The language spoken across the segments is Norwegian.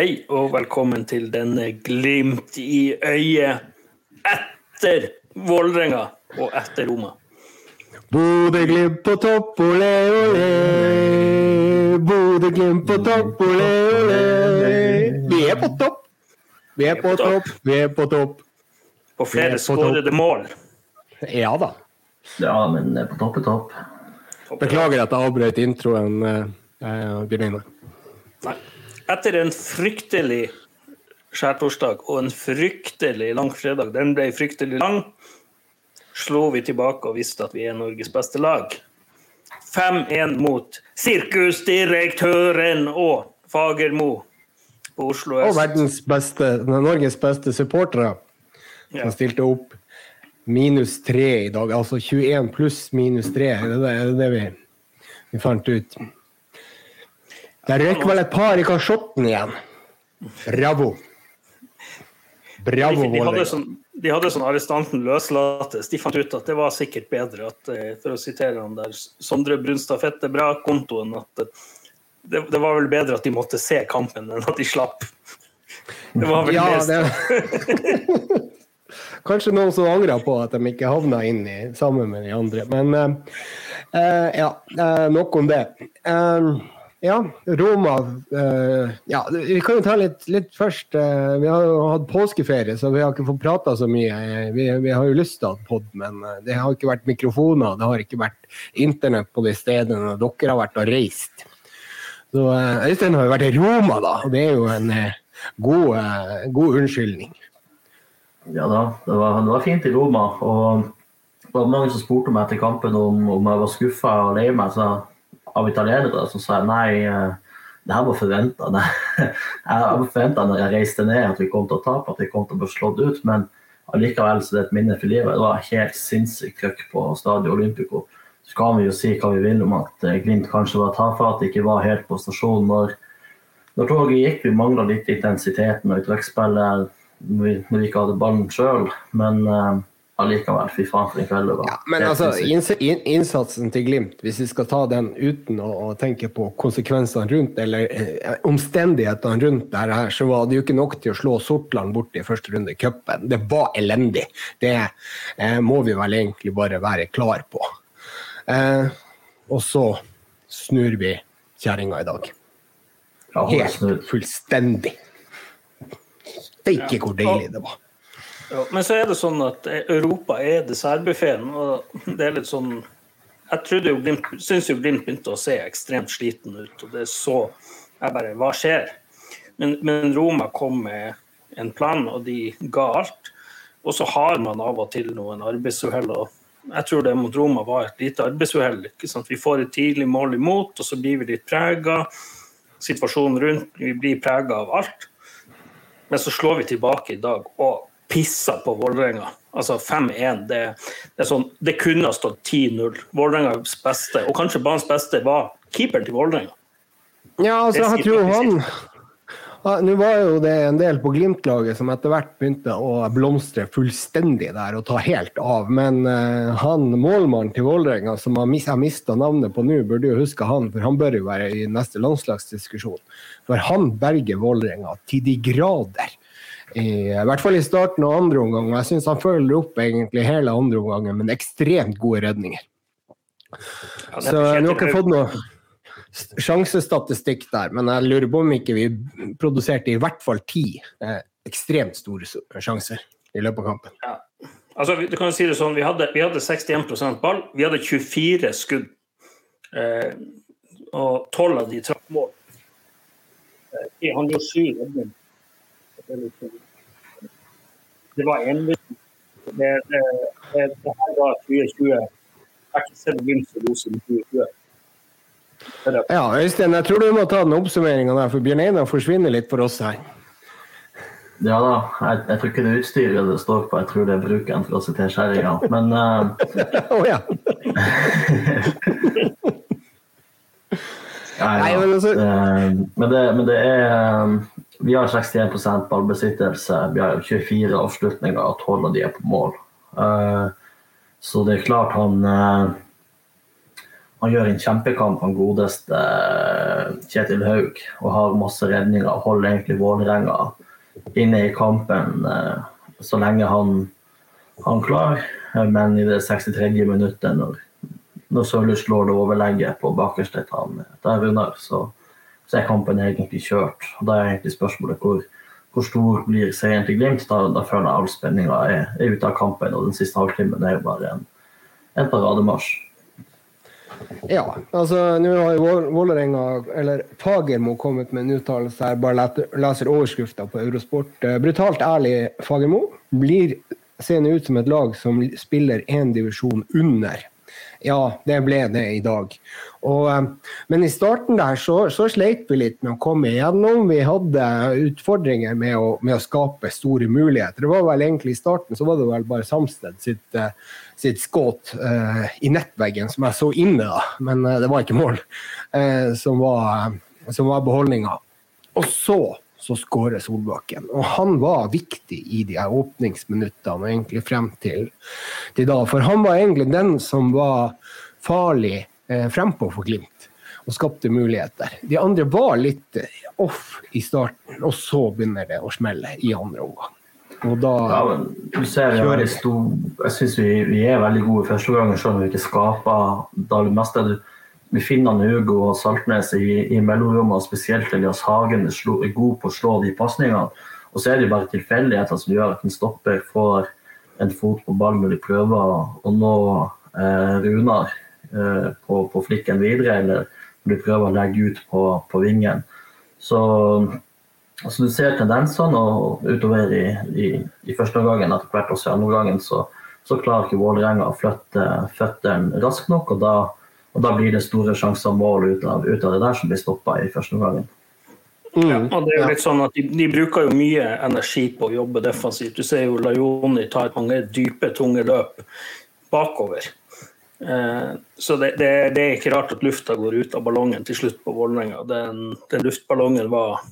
Hei og velkommen til denne Glimt i øyet etter Vålerenga og etter Roma. Bodø-Glimt på topp, ole, ole. Bodø-Glimt på topp, ole, ole. Vi er på topp. Vi er på topp, vi er på topp. På er flere skårede mål. Ja da. Ja, men på topp er topp. Beklager at jeg avbrøt introen, eh, eh, Bjørn Einar. Etter en fryktelig skjærtorsdag og en fryktelig lang fredag, den ble fryktelig lang, slo vi tilbake og visste at vi er Norges beste lag. 5-1 mot sirkusdirektøren og Fagermo på Oslo Og øst. verdens beste, Norges beste supportere Ja. som stilte opp minus tre i dag. Altså 21 pluss minus tre. Det er det vi, vi fant ut? Det røyk vel et par i kasjotten igjen. Bravo. Bravo, De, de, hadde sånn, de hadde sånn arrestanten løslates. De fant ut at det var sikkert bedre at, eh, for å sitere han der, Sondre Brunstad Fette Bra-kontoen, at eh, det, det var vel bedre at de måtte se kampen enn at de slapp. Det var vel Ja, mest det Kanskje noen som angrer på at de ikke havna inn i, sammen med de andre. Men uh, uh, ja, uh, nok om det. Eh, ja, Roma eh, Ja, vi kan jo ta litt, litt først. eh, vi har jo hatt påskeferie, så vi har ikke fått prata så mye. Eh, Vi, vi har jo lyst til å ha pod, men det har ikke vært mikrofoner, det har ikke vært internett på de stedene dere har vært og reist. Så eh, Øystein har jo vært i Roma, da, og det er jo en god, god unnskyldning. Ja da, det var, det var fint i Roma. Og det var mange som spurte meg etter kampen om, om jeg var skuffa og lei meg så, av italienere. som sa nei, eh, det her var forventa. Jeg forventa når jeg reiste ned at vi kom til å tape, at vi kom til å bli slått ut. Men allikevel så det er et minne for livet. Det var helt sinnssykt trøkk på Stadio Olympico. Så kan vi jo si hva vi vil om at eh, Glimt kanskje var tafatt, ikke var helt på stasjonen når, når toget gikk. Vi mangla litt intensiteten og når vi, når vi ikke hadde ballen sjøl. Men allikevel, fy faen for en kveld det var. Ja, men altså, innsatsen til Glimt, hvis vi skal ta den uten å, å tenke på konsekvensene rundt, eller eh, omstendighetene rundt det her, så var det jo ikke nok til å slå Sortland bort i første runde i cupen. Det var elendig. Det eh, må vi vel egentlig bare være klar på. Eh, og så snur vi kjerringa i dag. Helt fullstendig. Steike hvor deilig det var. Men så er det sånn at Europa er dessertbuffeen, og det er litt sånn Jeg trodde jo Glimt, syns jo Glimt begynte å se ekstremt sliten ut, og det så jeg bare Hva skjer? Men, men Roma kom med en plan, og de ga alt. Og så har man av og til noen arbeidsuhell. og Jeg tror det mot Roma var et lite arbeidsuhell. Vi får et tidlig mål imot, og så blir vi litt prega. Situasjonen rundt, vi blir prega av alt. Men så slår vi tilbake i dag og pisser på Vålerenga. Altså 5-1. Det, det, sånn, det kunne ha stått 10-0. Vålerengas beste, og kanskje banens beste, var keeperen til Vålerenga. Ja, altså, jeg tror han ja, Nå var jo det en del på Glimt-laget som etter hvert begynte å blomstre fullstendig der og ta helt av. Men uh, han målmannen til Vålerenga som har mis jeg mista navnet på nå, burde jo huske han, for han bør jo være i neste landslagsdiskusjon. For han berger Vålerenga til de grader. I, I hvert fall i starten av andre omgang. og Jeg syns han følger opp egentlig hele andre omgangen men ekstremt gode redninger. Så nå har ikke fått noe sjansestatistikk der, men jeg lurer på om ikke vi produserte i hvert fall ti eh, ekstremt store sjanser i løpet av kampen. Ja. Altså, du kan si det sånn, vi hadde, vi hadde 61% ball, vi hadde 24 skudd. Eh, og 12 av de traff mål. Eh, han gjorde syv redninger. Det er litt sånn- Det var en Det, det, det, det her var 2020. Jeg har ikke sett god som 2020. Er- Ja, Øystein, jeg tror du må ta den oppsummeringa der, for Bjørn Einar forsvinner litt for oss her. Ja da, jeg, jeg tror ikke det er utstyret det står på, jeg tror det er bruken for å sitere kjerringa. Men uh... oh, ja. Nei, men altså- men, det, men det er eh, Vi har 61% ballbesittelse, vi har 24 avslutninger, og 12 av de er på mål. Eh, Så det er klart han eh, han gjør en kjempekamp, han godeste eh, Kjetil Haug, og har masse redninger. og Holder egentlig Vålerenga inne i kampen så lenge han, han klarer. Men i det 63. minuttet, når, når Sørli slår det overlegget på bakerste der under, så, så er kampen egentlig kjørt. Og Da er egentlig spørsmålet hvor, hvor stor blir seieren til Glimt? Da, da føler jeg all spenninga er, er, ute av kampen, og den siste halvtimen er jo bare en, en parademarsj. Ja, altså nå har Vålerenga, eller Fagermo, kommet med en uttalelse her. Bare leser overskrifta på Eurosport. Eh, brutalt ærlig, Fagermo. Blir seende ut som et lag som spiller én divisjon under ja, det ble det i dag. Og, eh, men i starten der så, så, sleit vi litt med å komme igjennom. Vi hadde utfordringer med å, med å, skape store muligheter. Det var vel egentlig I starten så var det vel bare Samsted sitt, eh, sitt skudd uh, i nettveggen som jeg så inne, da. men uh, det var ikke mål, uh, som var, som var beholdninga. Og så så skårer Solbakken. Og han var viktig i de her åpningsminuttene og egentlig frem til, til da. For han var egentlig den som var farlig eh, frempå for Glimt og skapte muligheter. De andre var litt eh, off i starten, og så begynner det å smelle i andre omgang. Og da ja, men, du ser, jeg, stor, jeg syns vi, vi, er veldig gode første gangen, selv om vi ikke skaper det meste. Du, vi finner Hugo og Saltnes i, i mellomrommet, spesielt Elias Hagen er god på å slå de pasningene. Og så er det bare tilfeldigheter som gjør at en stopper får en fot på ballen når de prøver å nå eh, Runar eh, på, på, flikken videre, eller når de prøver å legge ut på, på vingen. Så altså, du ser tendensene, og utover i, i, i første gangen, etter hvert også i andre gangen, så, så klarer ikke Vålerenga å flytte føttene raskt nok. og da og Da blir det store sjanser mål ut av, ut av det der som blir stoppa i første omgang. Mm. Ja, og det er jo litt sånn at de, de, bruker jo mye energi på å jobbe defensivt. Du ser jo Lajoni tar mange dype, tunge løp bakover. Eh, så det, det, det, er ikke rart at lufta går ut av ballongen til slutt på Vålerenga. Den, den luftballongen var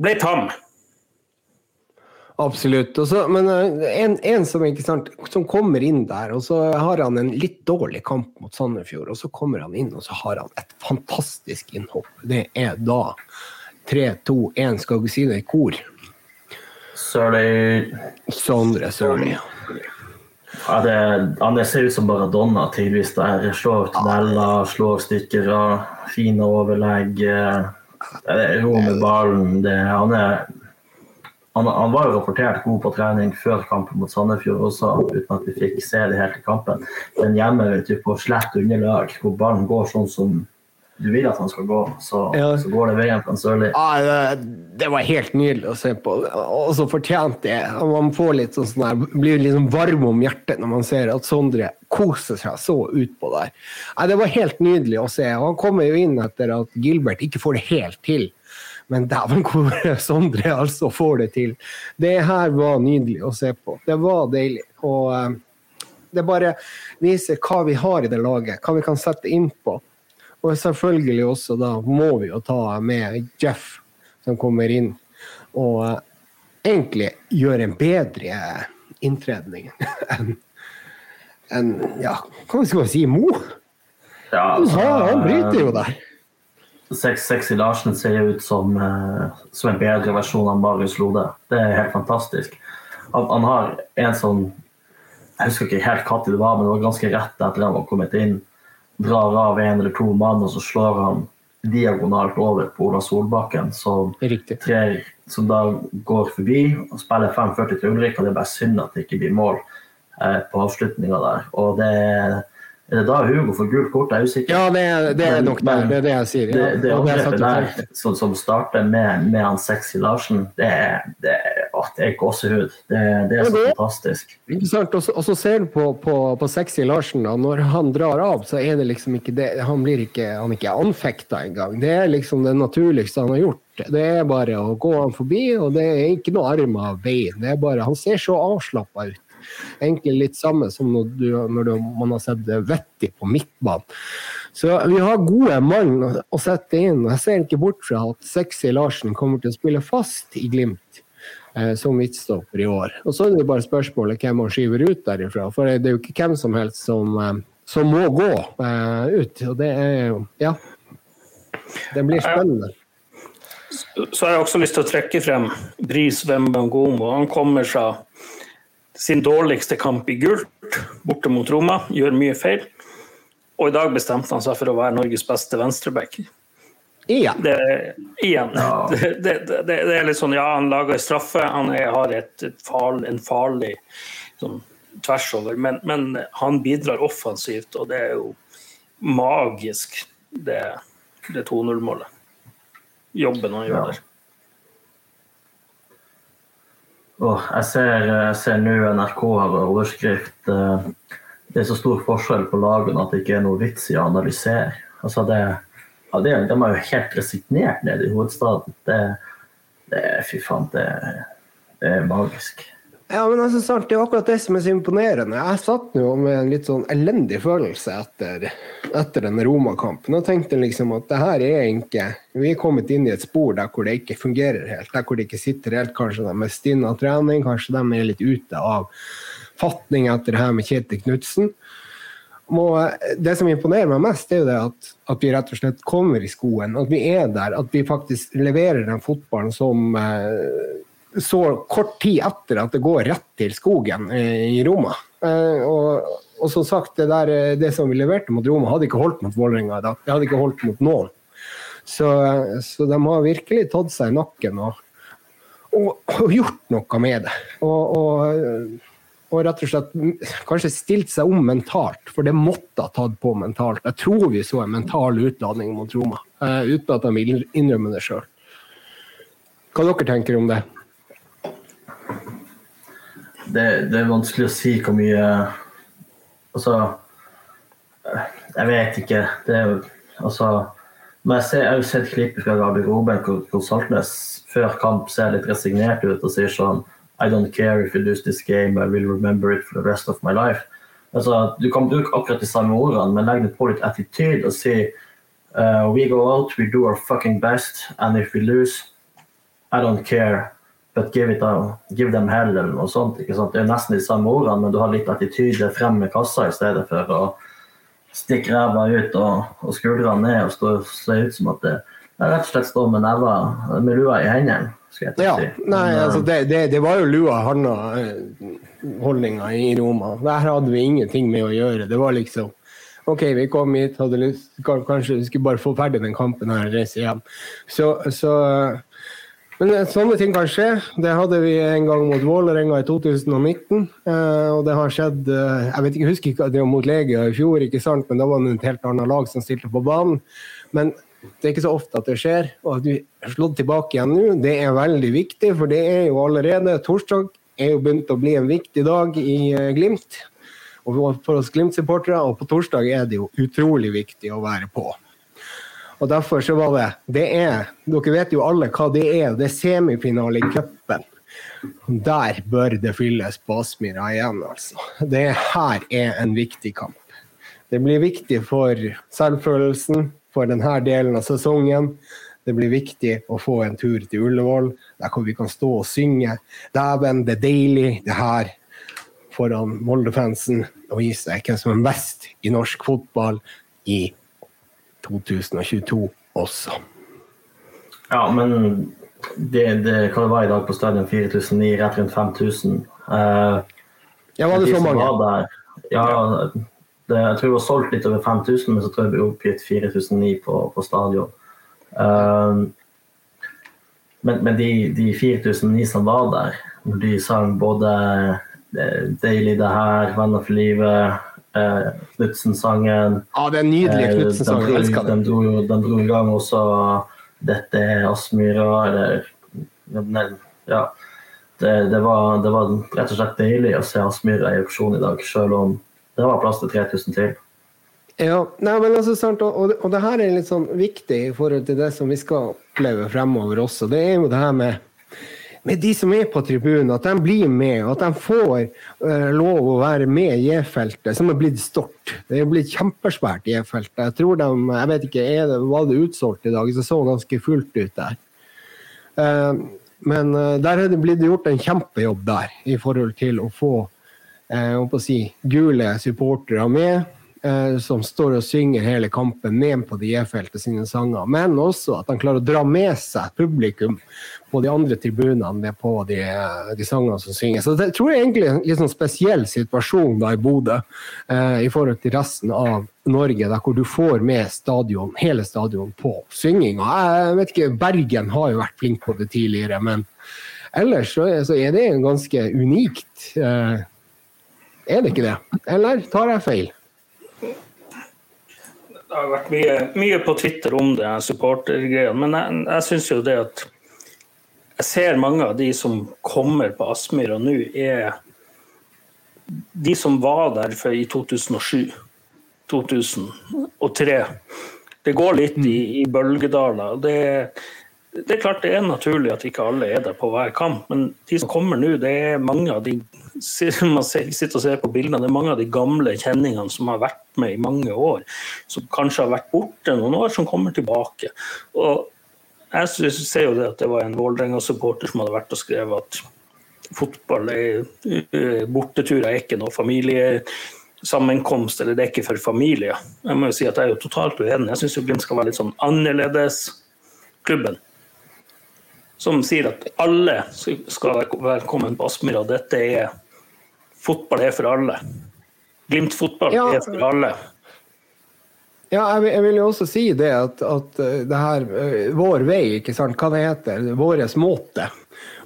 ble tam. Absolutt. Også, men eh, en, en som, sant, som, kommer inn der, og så har han en litt dårlig kamp mot Sandefjord. Og så kommer han inn, og så har han et fantastisk innhopp. Det er da 3-2-1, skal vi si det i kor? Sørli Sondre Sørli. Ja, det, han ser ut som Baradonna tidvis. der. Slår tunneler, slår stikkere, fine overlegg. Ro med ballen. Det, han er han, han, var jo rapportert god på trening før kampen mot Sandefjord også, uten at vi fikk se det helt i kampen. Men hjemme du, på slett underlag, hvor ballen går sånn som du vil at han skal gå, så, ja. så går det veien en Sørli. Ja, det var helt nydelig å se på. Og så fortjent det. Man får litt sånn, sånn der, blir litt sånn varm om hjertet når man ser at Sondre koser seg så utpå der. Ja, det var helt nydelig å se. Han kommer jo inn etter at Gilbert ikke får det helt til. Men dæven hvor Sondre altså får det til. Det her var nydelig å se på. Det var deilig. Og um, det bare viser hva vi har i det laget, hva vi kan sette inn på. Og selvfølgelig også da må vi jo ta med Jeff som kommer inn og uh, egentlig gjør en bedre inntredning enn en, ja, hva skal man si, Mo? Ja, altså, han bryter jo der. Sexy Larsen ser ut som, eh, som, en bedre versjon av Marius Lode. Det er helt fantastisk. Han, han har en sånn Jeg husker ikke helt når det var, men det var ganske rett etter han var kommet inn. Drar av en eller to mann, og så slår han diagonalt over på Ola Solbakken, som, trer, som da går forbi og spiller 5-40 til Ulrik. og Det er bare synd at det ikke blir mål eh, på avslutninga der. Og det er er det da Hugo får gult kort? Jeg er usikker. Ja, det er, det er nok der. Det er det jeg sier. Ja. Det, det angrepet der som, som, starter med, med han Sexy Larsen, det er, det, å, det er gåsehud. Det, det, er så fantastisk. Interessant. Og så ser du på, på, på, Sexy Larsen, da. Når han drar av, så er det liksom ikke det Han blir ikke, han er ikke anfekta engang. Det er liksom det naturligste han har gjort. Det er bare å gå han forbi, og det er ikke noe arm av veien. Det er bare, han ser så avslappa ut egentlig litt samme som når, du, når du, man har sett Vetti på midtbanen. Så vi har gode mann å sette inn. Jeg ser ikke bort fra at Sexy Larsen kommer til å spille fast i Glimt eh, som midtstopper i år. Og så er det bare spørsmålet hvem man skyver ut derifra. For det er jo ikke hvem som helst som, eh, som må gå eh, ut. Og det er jo Ja. Det blir spennende. Så har jeg også lyst til å trekke frem Bris Wembangomo. Han kommer fra sin dårligste kamp i gult, borte mot Roma, gjør mye feil. Og i dag bestemte han seg for å være Norges beste venstreback. Igjen. Det, igjen. Ja. Det, det, det, er litt sånn, ja, han lager straffe, han er, har et, et farlig, en farlig sånn, tvers over, men, men, han bidrar offensivt, og det er jo magisk, det, det 2-0-målet. Jobben han gjør ja. der. Oh, jeg ser, ser nå NRK har overskrift uh, Det er så stor forskjell på lagene at det ikke er noe vits i å analysere. Altså det ja, det, de er jo helt resignert nede i hovedstaden. Det, det Fy faen, det, det, er magisk. Ja, men altså, sant, Det er akkurat det som er så imponerende. Jeg satt jo med en litt sånn elendig følelse etter, etter den Roma-kampen og tenkte liksom at det her er ikke Vi er kommet inn i et spor der hvor det ikke fungerer helt. Der hvor det ikke sitter helt. Kanskje de er stinne av trening, kanskje de er litt ute av fatning etter det her med Kjetil Knutsen må, det som imponerer meg mest, er jo det at, at, vi rett og slett kommer i skoen. At vi er der. At vi faktisk leverer den fotballen som eh, så kort tid etter at det går rett til skogen eh, i Roma. Eh, og, og, som sagt, det, der, eh, det som vi leverte mot Roma, hadde ikke holdt mot Vålerenga i dag. Det hadde ikke holdt mot noen. Så, så, de har virkelig tatt seg i nakken og, og, og gjort noe med det. og, og rett og slett kanskje stilt seg om mentalt, for det måtte ha tatt på mentalt. Jeg tror vi så en mental utladning mot Roma, uten at de vil innrømme det sjøl. Hva dere tenker om det? Det? det? er vanskelig å si hvor mye Altså Jeg vet ikke. Det er jo altså men jeg, ser, har sett klipp fra garderoben hvor, hvor Saltnes før kamp ser litt resignert ut og sier sånn i don't care if you lose this game, I will remember it for the rest of my life. Altså, du kan bruke akkurat de samme ordene, men legg på litt attitude og si uh, We go out, we do our fucking best, and if we lose, I don't care. But give, it a, give them hell, eller noe sånt. ikke sant? Det er nesten de samme ordene, men du har litt attitude frem med kassa i stedet for å stikke ræva ut og, og skuldrene ned og stå, se ut som at det, jeg rett og slett står med neva, med lua i hendene skal jeg ja, si. Nei, altså det, det, det, var jo lua handa-holdninga i Roma. Der hadde vi ingenting med å gjøre. Det var liksom OK, vi kom hit, hadde lyst Kanskje vi skulle bare få ferdig den kampen her og reise hjem. Så, så men sånne ting kan skje. Det hadde vi en gang mot Vålerenga i 2019. og det har skjedd Jeg vet ikke, jeg husker ikke det var mot Legia i fjor, ikke sant? men da var det et helt annet lag som stilte på banen. Men det er ikke så ofte at det skjer. Og at vi har slått tilbake igjen nå, det er veldig viktig. For det er jo allerede Torsdag er jo begynt å bli en viktig dag i eh, Glimt. Og for oss Glimt-supportere. Og på torsdag er det jo utrolig viktig å være på. Og derfor så var det Det er Dere vet jo alle hva det er. Det er semifinale i cupen. Der bør det fylles på Aspmyra igjen, altså. Det her er en viktig kamp. Det blir viktig for selvfølelsen, for denne delen av sesongen. Det blir viktig å få en tur til Ullevål, der hvor vi kan stå og synge 'Dæven, det er deilig', det her foran Molde-fansen, og vise hvem som er best i norsk fotball i 2022 også. Ja, men det, det hva det var i dag på stadion, 4009, rett rundt 5000. Uh, ja, var det så mange? Der, ja, det, jeg tror det var solgt litt over 5000, men så tror jeg det ble oppgitt 4009 på, på stadion. Uh, men, men de, de 4009 som var der, når de sang både eh, 'Deilig det her', 'Venner for livet', eh, Knutsen-sangen Ja, det er nydelig eh, Knutsen-sang. Eh, elsker den. De dro, de dro i gang også 'Dette er Aspmyra', eller Ja. Det, det, var, det, var, rett og slett deilig å se Aspmyra i auksjon i dag, selv om det var plass til 3000 til. Ja, nei, men altså, sant, og, og, det her er litt sånn viktig i forhold til det som vi skal oppleve fremover også. Det er jo det her med, med de som er på tribunen, at de blir med. At de får uh, lov å være med i J-feltet, som er blitt stort. Det er blitt kjempesvært J-feltet. Jeg tror de, jeg vet ikke, det, Var det utsolgt i dag? Det så ganske fullt ut der. Uh, men uh, der er det blitt gjort en kjempejobb der, i forhold til å få uh, å si, gule supportere med. Eh, som står og synger hele kampen ned på de E-feltet sine sanger, men også at han klarer å dra med seg publikum på de andre tribunene på de, de sangene som synges. Så det tror jeg egentlig er en litt sånn spesiell situasjon da i Bodø eh, i forhold til resten av Norge, der hvor du får med stadion, hele stadion på synginga. Jeg vet ikke, Bergen har jo vært flink på det tidligere, men ellers så, så er det ganske unikt. Eh, er det ikke det? Eller tar jeg feil? Det har vært mye, mye på Twitter om det, supportergreiene. Men jeg, jeg syns jo det at jeg ser mange av de som kommer på Aspmyra nå, er de som var der for i 2007, 2003. Det går litt i, i bølgedaler. Det, det er klart det er naturlig at ikke alle er der på hver kamp, men de som kommer nå, det er mange av de man sitter og ser på bildene, det er mange av de gamle kjenningene som har vært med i mange år, som kanskje har vært borte noen år, som kommer tilbake. Og jeg ser jo det at det var en Vålerenga-supporter som hadde vært og skrevet at fotball er eh, borteturer er ikke noe familiesammenkomst, eller det er ikke for familier. Jeg må jo si at jeg er jo totalt uenig. Jeg syns Glimt skal være litt sånn annerledes-klubben. Som sier at alle skal være velkommen på Aspmyra. Dette er Fotball er for alle. Glimt-fotball ja. er for alle. Ja, jeg jeg vil, jo også si det at, at eh, det her uh, Vår vei, ikke sant, hva det heter, våres måte.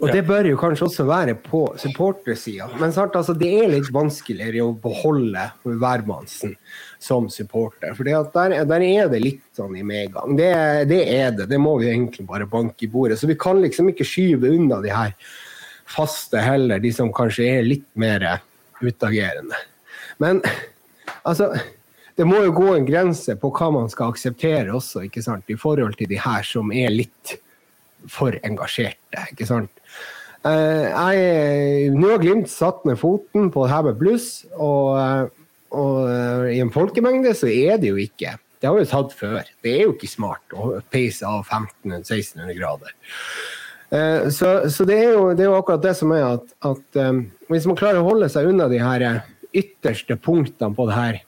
Og ja. det bør jo kanskje også være på supportersida. Men sant, altså, det er litt vanskeligere å beholde hvermannsen som supporter. For der, der, er det litt sånn i medgang. Det, det, er det. Det må vi egentlig bare banke i bordet. Så vi kan liksom ikke skyve unna de her faste heller, de som kanskje er litt mer utagerende. Men altså det må jo gå en grense på hva man skal akseptere også, ikke sant? i forhold til de her som er litt for engasjerte. ikke sant? Eh, jeg, nå har Glimt satt ned foten på det her med bluss, og, og, eh, i en folkemengde så er det jo ikke. Det har vi jo tatt før. Det er jo ikke smart å peise av 1500-1600 grader. Eh, så, så det, er jo, det, er jo, akkurat det som er at, at hvis man klarer å holde seg unna de her ytterste punktene på det her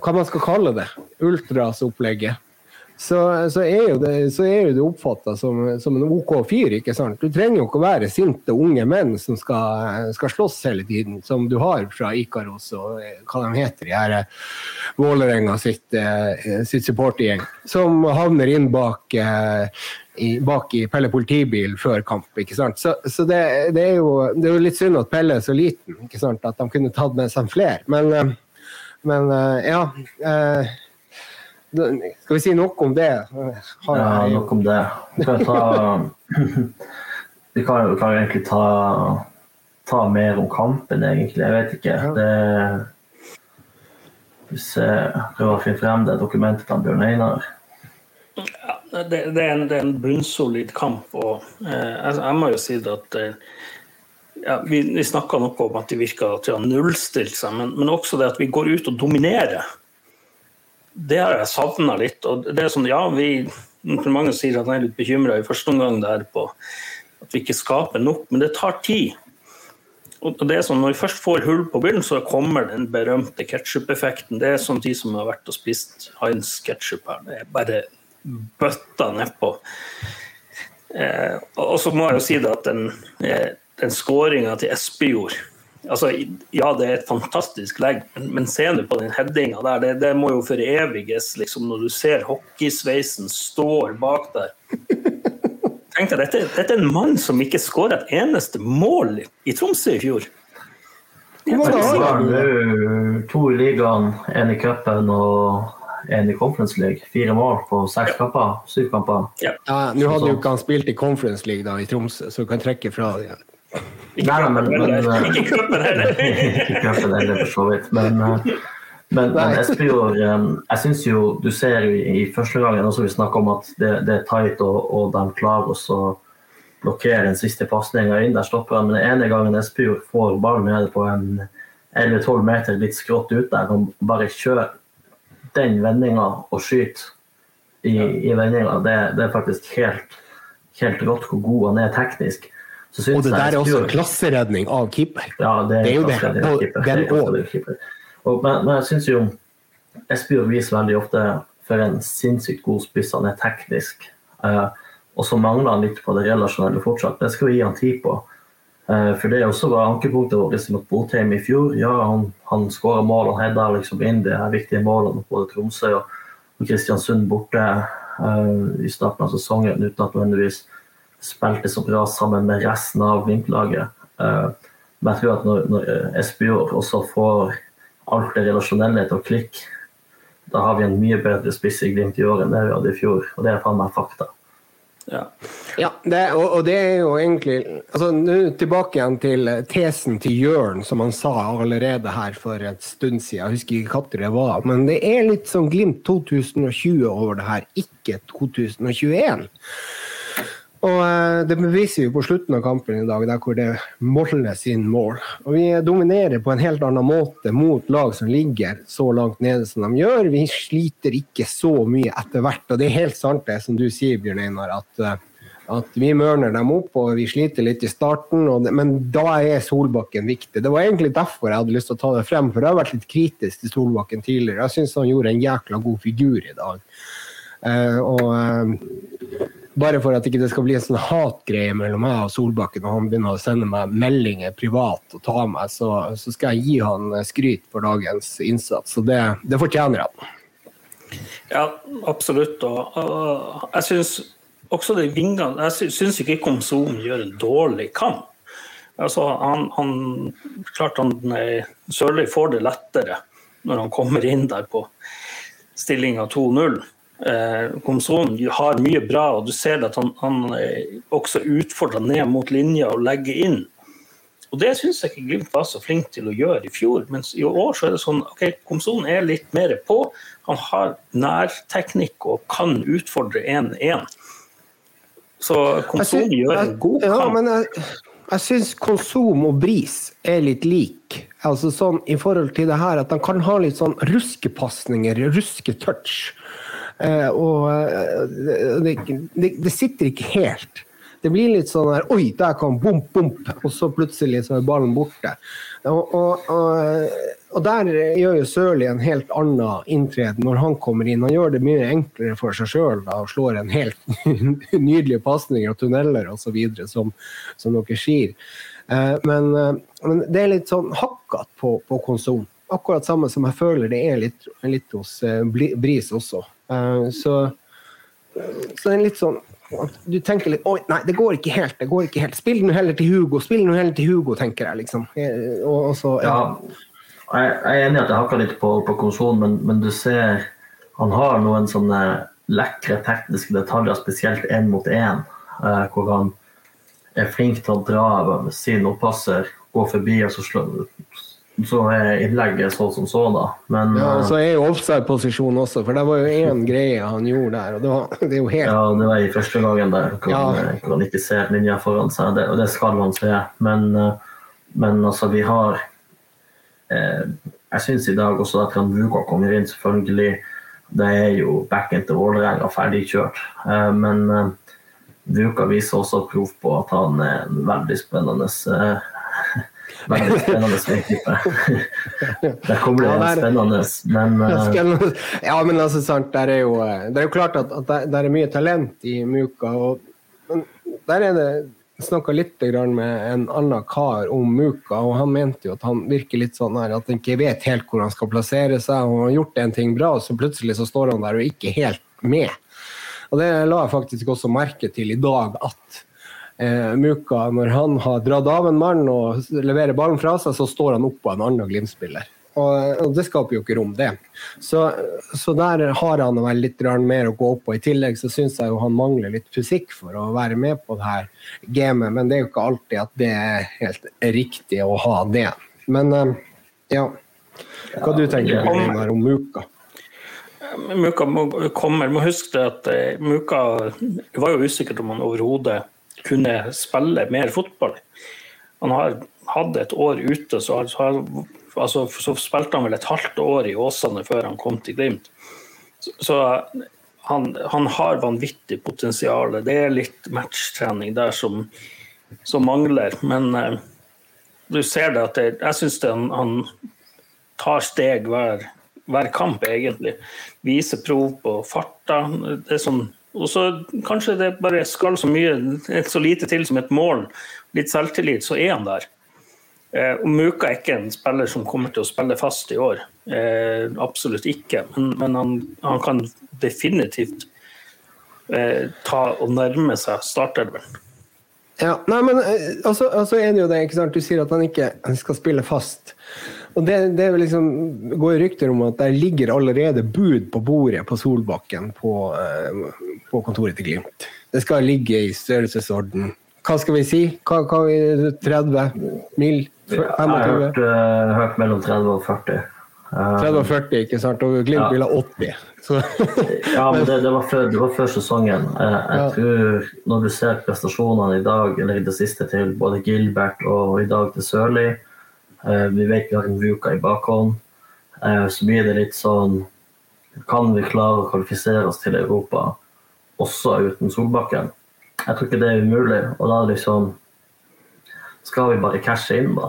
hva man skal kalle det, ultrasopplegget, så, så, er jo det, så det oppfatta som, som, en OK fyr. ikke sant? Du trenger jo ikke å være sinte unge menn som skal, skal slåss hele tiden, som du har fra Ikaros og hva de heter, de her eh, Vålerenga sitt, eh, sitt supportergjeng, som havner inn bak, eh, i, bak i Pelle politibil før kamp. ikke sant? Så, så det, det, er jo, det, er jo, litt synd at Pelle er så liten, ikke sant? at de kunne tatt med seg flere. men men uh, ja. Uh, skal vi si noe om det? Har ja, nok om det. Vi kan, ta, vi kan, vi kan egentlig ta, ta, mer om kampen, egentlig. Jeg vet ikke. Ja. Det, hvis jeg prøver å finne frem det dokumentet til Bjørn Einar. Ja, det, det, er en, det, er en, bunnsolid kamp. og eh, jeg, jeg, må jo si det at eh, ja, Vi, vi snakka noe om at de virker til å ha nullstilt seg, men, men, også det at vi går ut og dominerer. Det har jeg savna litt. og det er sånn, ja, vi, Mange sier at jeg er litt bekymra i første omgang der på at vi ikke skaper nok, men det tar tid. Og det er sånn, Når vi først får hull på byllen, så kommer den berømte ketsjup-effekten. Det er som de som har vært og spist Heinz ketsjup her. Det er bare bøtta nedpå. Eh, og så må jeg jo si det at den, eh, den skåringa til Espejord altså, Ja, det er et fantastisk legg, men, men se nå på den headinga der. Det, det, må jo foreviges, liksom, når du ser hockeysveisen står bak der. Tenk deg, dette, dette, er en mann som ikke skåra et eneste mål i Tromsø i fjor. Det var to i ligaen, én i cupen og én i Conference League. Fire mål på seks kamper. Syv kamper. Ja. ja nå hadde jo ikke han spilt i Conference League da, i Tromsø, så du kan trekke fra det. Ikke Nei, men, men, ikke cupen heller. ikke kroppen heller, for så vidt. Men, eh, men, men Espejord, eh, jeg syns jo du ser i, i første gangen også vi snakker om at det, det er tight, og, og de klarer å blokkere den siste pasninga inn der stopper han. Men den ene gangen Espejord får ballen nede på en 11-12 meter litt skrått ut der, og bare kjører den vendinga og skyter i, i vendinga, det, det, er faktisk helt, helt rått hvor god han er teknisk og det der er også klasseredning av keeper. Ja, det er, det er jo det. Og, den òg. Men, men, jeg syns jo Espejord viser veldig ofte for en sinnssykt god spiss. Han er teknisk. Eh, og så mangler han litt på det relasjonelle fortsatt. Det skal vi gi han tid på. Eh, for det er også var ankepunktet vårt mot Botheim i fjor. Ja, han, han skåra mål, han hedda liksom inn de viktige målene både Tromsø og, Kristiansund borte uh, i starten av sesongen uten at nødvendigvis spilte så bra sammen med resten av Glimt-laget. Uh, men jeg tror at når, når Espejord også får alt det relasjonelle til å klikke, da har vi en mye bedre spiss i Glimt i år enn det vi hadde i fjor. Og det er faen meg fakta. Ja, ja det, og, og, det er jo egentlig altså Nå tilbake igjen til tesen til Jørn, som han sa allerede her for et stund siden. Jeg husker ikke når det var. Men det er litt sånn Glimt 2020 over det her, ikke 2021. Og eh, Det beviser vi på slutten av kampen i dag, der hvor det måler sin mål. Og Vi dominerer på en helt annen måte mot lag som ligger så langt nede som de gjør. Vi sliter ikke så mye etter hvert. Og det er helt sant det som du sier, Bjørn Einar, at, eh, at vi mørner dem opp og vi sliter litt i starten. Det, men da er Solbakken viktig. Det var egentlig derfor jeg hadde lyst til å ta det frem, for jeg har vært litt kritisk til Solbakken tidligere. Jeg syns han gjorde en jækla god figur i dag. Uh, og uh, bare for at ikke det skal bli en sånn hatgreie mellom meg og Solbakken, og han begynner å sende meg meldinger privat og ta meg, så, så skal jeg gi han skryt for dagens innsats. Så det, det fortjener han. Ja, absolutt. Og, jeg syns også de vingene Jeg syns ikke Komsom gjør en dårlig kamp. Altså, han, han, klart han Sørli får det lettere når han kommer inn der på stillinga 2-0 eh, Komson har mye bra, og du ser at han, han eh, også utfordrer ned mot linja og legger inn. Og Det syns jeg ikke Glimt var så flink til å gjøre i fjor. Mens i år så er det sånn ok, Komson er litt mer på. Han har nærteknikk og kan utfordre 1-1. Så Komson gjør en god kamp. Ja, men jeg, jeg syns Konsum og Bris er litt lik. Altså sånn i forhold til det her at han kan ha litt sånn ruskepasninger, rusketouch. Eh, og eh, det, det, det, sitter ikke helt. Det blir litt sånn her Oi, der kom bomp, bomp! og så plutselig så er ballen borte. Og, og, og, der gjør jo Sørli en helt annen inntreden når han kommer inn. Han gjør det mye enklere for seg sjøl og slår en helt nydelig pasning og tunneler osv. Som, som dere sier. Eh, men, men, det er litt sånn hakkete på, på konsum. Akkurat samme som jeg føler det er litt, litt hos Bris også. Eh, så, så det er litt sånn at du tenker litt Oi, nei, det går ikke helt. det går ikke helt. Spill nå heller til Hugo, spill nå heller til Hugo, tenker jeg. liksom. Eh, og, og så, ja. ja. Jeg er enig i at jeg hakka litt på, på konsolen, men, men, du ser han har noen sånne lekre tekniske detaljer, spesielt én mot én, eh, hvor han er flink til å dra sin oppasser, gå forbi og så slå, så er innlegget så som så, da. Men, ja, og så er jo offside-posisjon også, for det var jo én greie han gjorde der. og det, var, det, er jo helt... Ja, det var i første gangen der, hvor, ja. hvor han ikke ser linja foran seg, det, og det skal man se. Men, eh, men altså, vi har eh, Jeg syns i dag også at Rambuka kommer inn, selvfølgelig. Det er jo backen til Vålerenga ferdigkjørt. Eh, men eh, Vuka viser også prov på at han er en veldig spennende eh, Veldig spennende spilltype. Der kommer det ja, spennende, men uh... Ja, men altså, sant, der er jo, eh, det er jo klart at, at det er mye talent i Muka. og men der er det snakka litt med en annen kar om Muka, og han mente jo at han virker litt sånn her, at han ikke vet helt hvor han skal plassere seg. og Han har gjort en ting bra, og så plutselig så står han der og ikke helt med. Og Det la jeg faktisk også merke til i dag, at eh, Muka, når han har dratt av en mann og leverer ballen fra seg, så står han oppå en annen Glimt-spiller. Og, og, det skaper jo ikke rom, det. Så, så der har han vel litt mer å gå på. I tillegg så syns jeg jo han mangler litt fysikk for å være med på det her gamet, men det er jo ikke alltid at det er helt riktig å ha det. Men eh, ja, hva du tenker du om Muka? Muka kommer, må huske at eh, Muka var jo usikkert om han overhodet kunne spille mer fotball. Han har hatt et år ute, så, har, altså, så spilte han vel et halvt år i Åsane før han kom til Glimt. Så, så han, han, har vanvittig potensial. Det er litt matchtrening der som, som mangler. Men eh, du ser det at det, jeg syns han, han, tar steg hver, hver kamp, egentlig. Viser prov på farta. Det er sånn og så kanskje det bare skal så mye, så lite til som et mål, litt selvtillit, så er han der. Eh, og Muka er ikke en spiller som kommer til å spille fast i år. Eh, absolutt ikke. Men, men han, han, kan definitivt eh, ta og nærme seg startelveren. Ja, nei, men eh, altså, altså, er det jo det, ikke sant? Du sier at han ikke skal spille fast. Og det, det liksom, går rykter om at der ligger allerede bud på bordet på Solbakken på, uh, på kontoret til Glimt. Det skal ligge i størrelsesorden. Hva skal vi si? Hva, hva 30 mil? 25? Jeg har hørt, uh, hørt, mellom 30 og 40. Um, 30 og 40, ikke sant? Og Glimt ja. ha 80. ja, men det, det, var før, det, var før, sesongen. Jeg, jeg ja. tror Når du ser prestasjonene i dag, eller i det siste til både Gilbert og i dag til Sørli Eh, vi vet vi har en Vuka i bakhånd. Eh, så blir det litt sånn Kan vi klare å kvalifisere oss til Europa også uten Solbakken? Jeg tror ikke det er umulig. Og da liksom Skal vi bare cashe inn, da?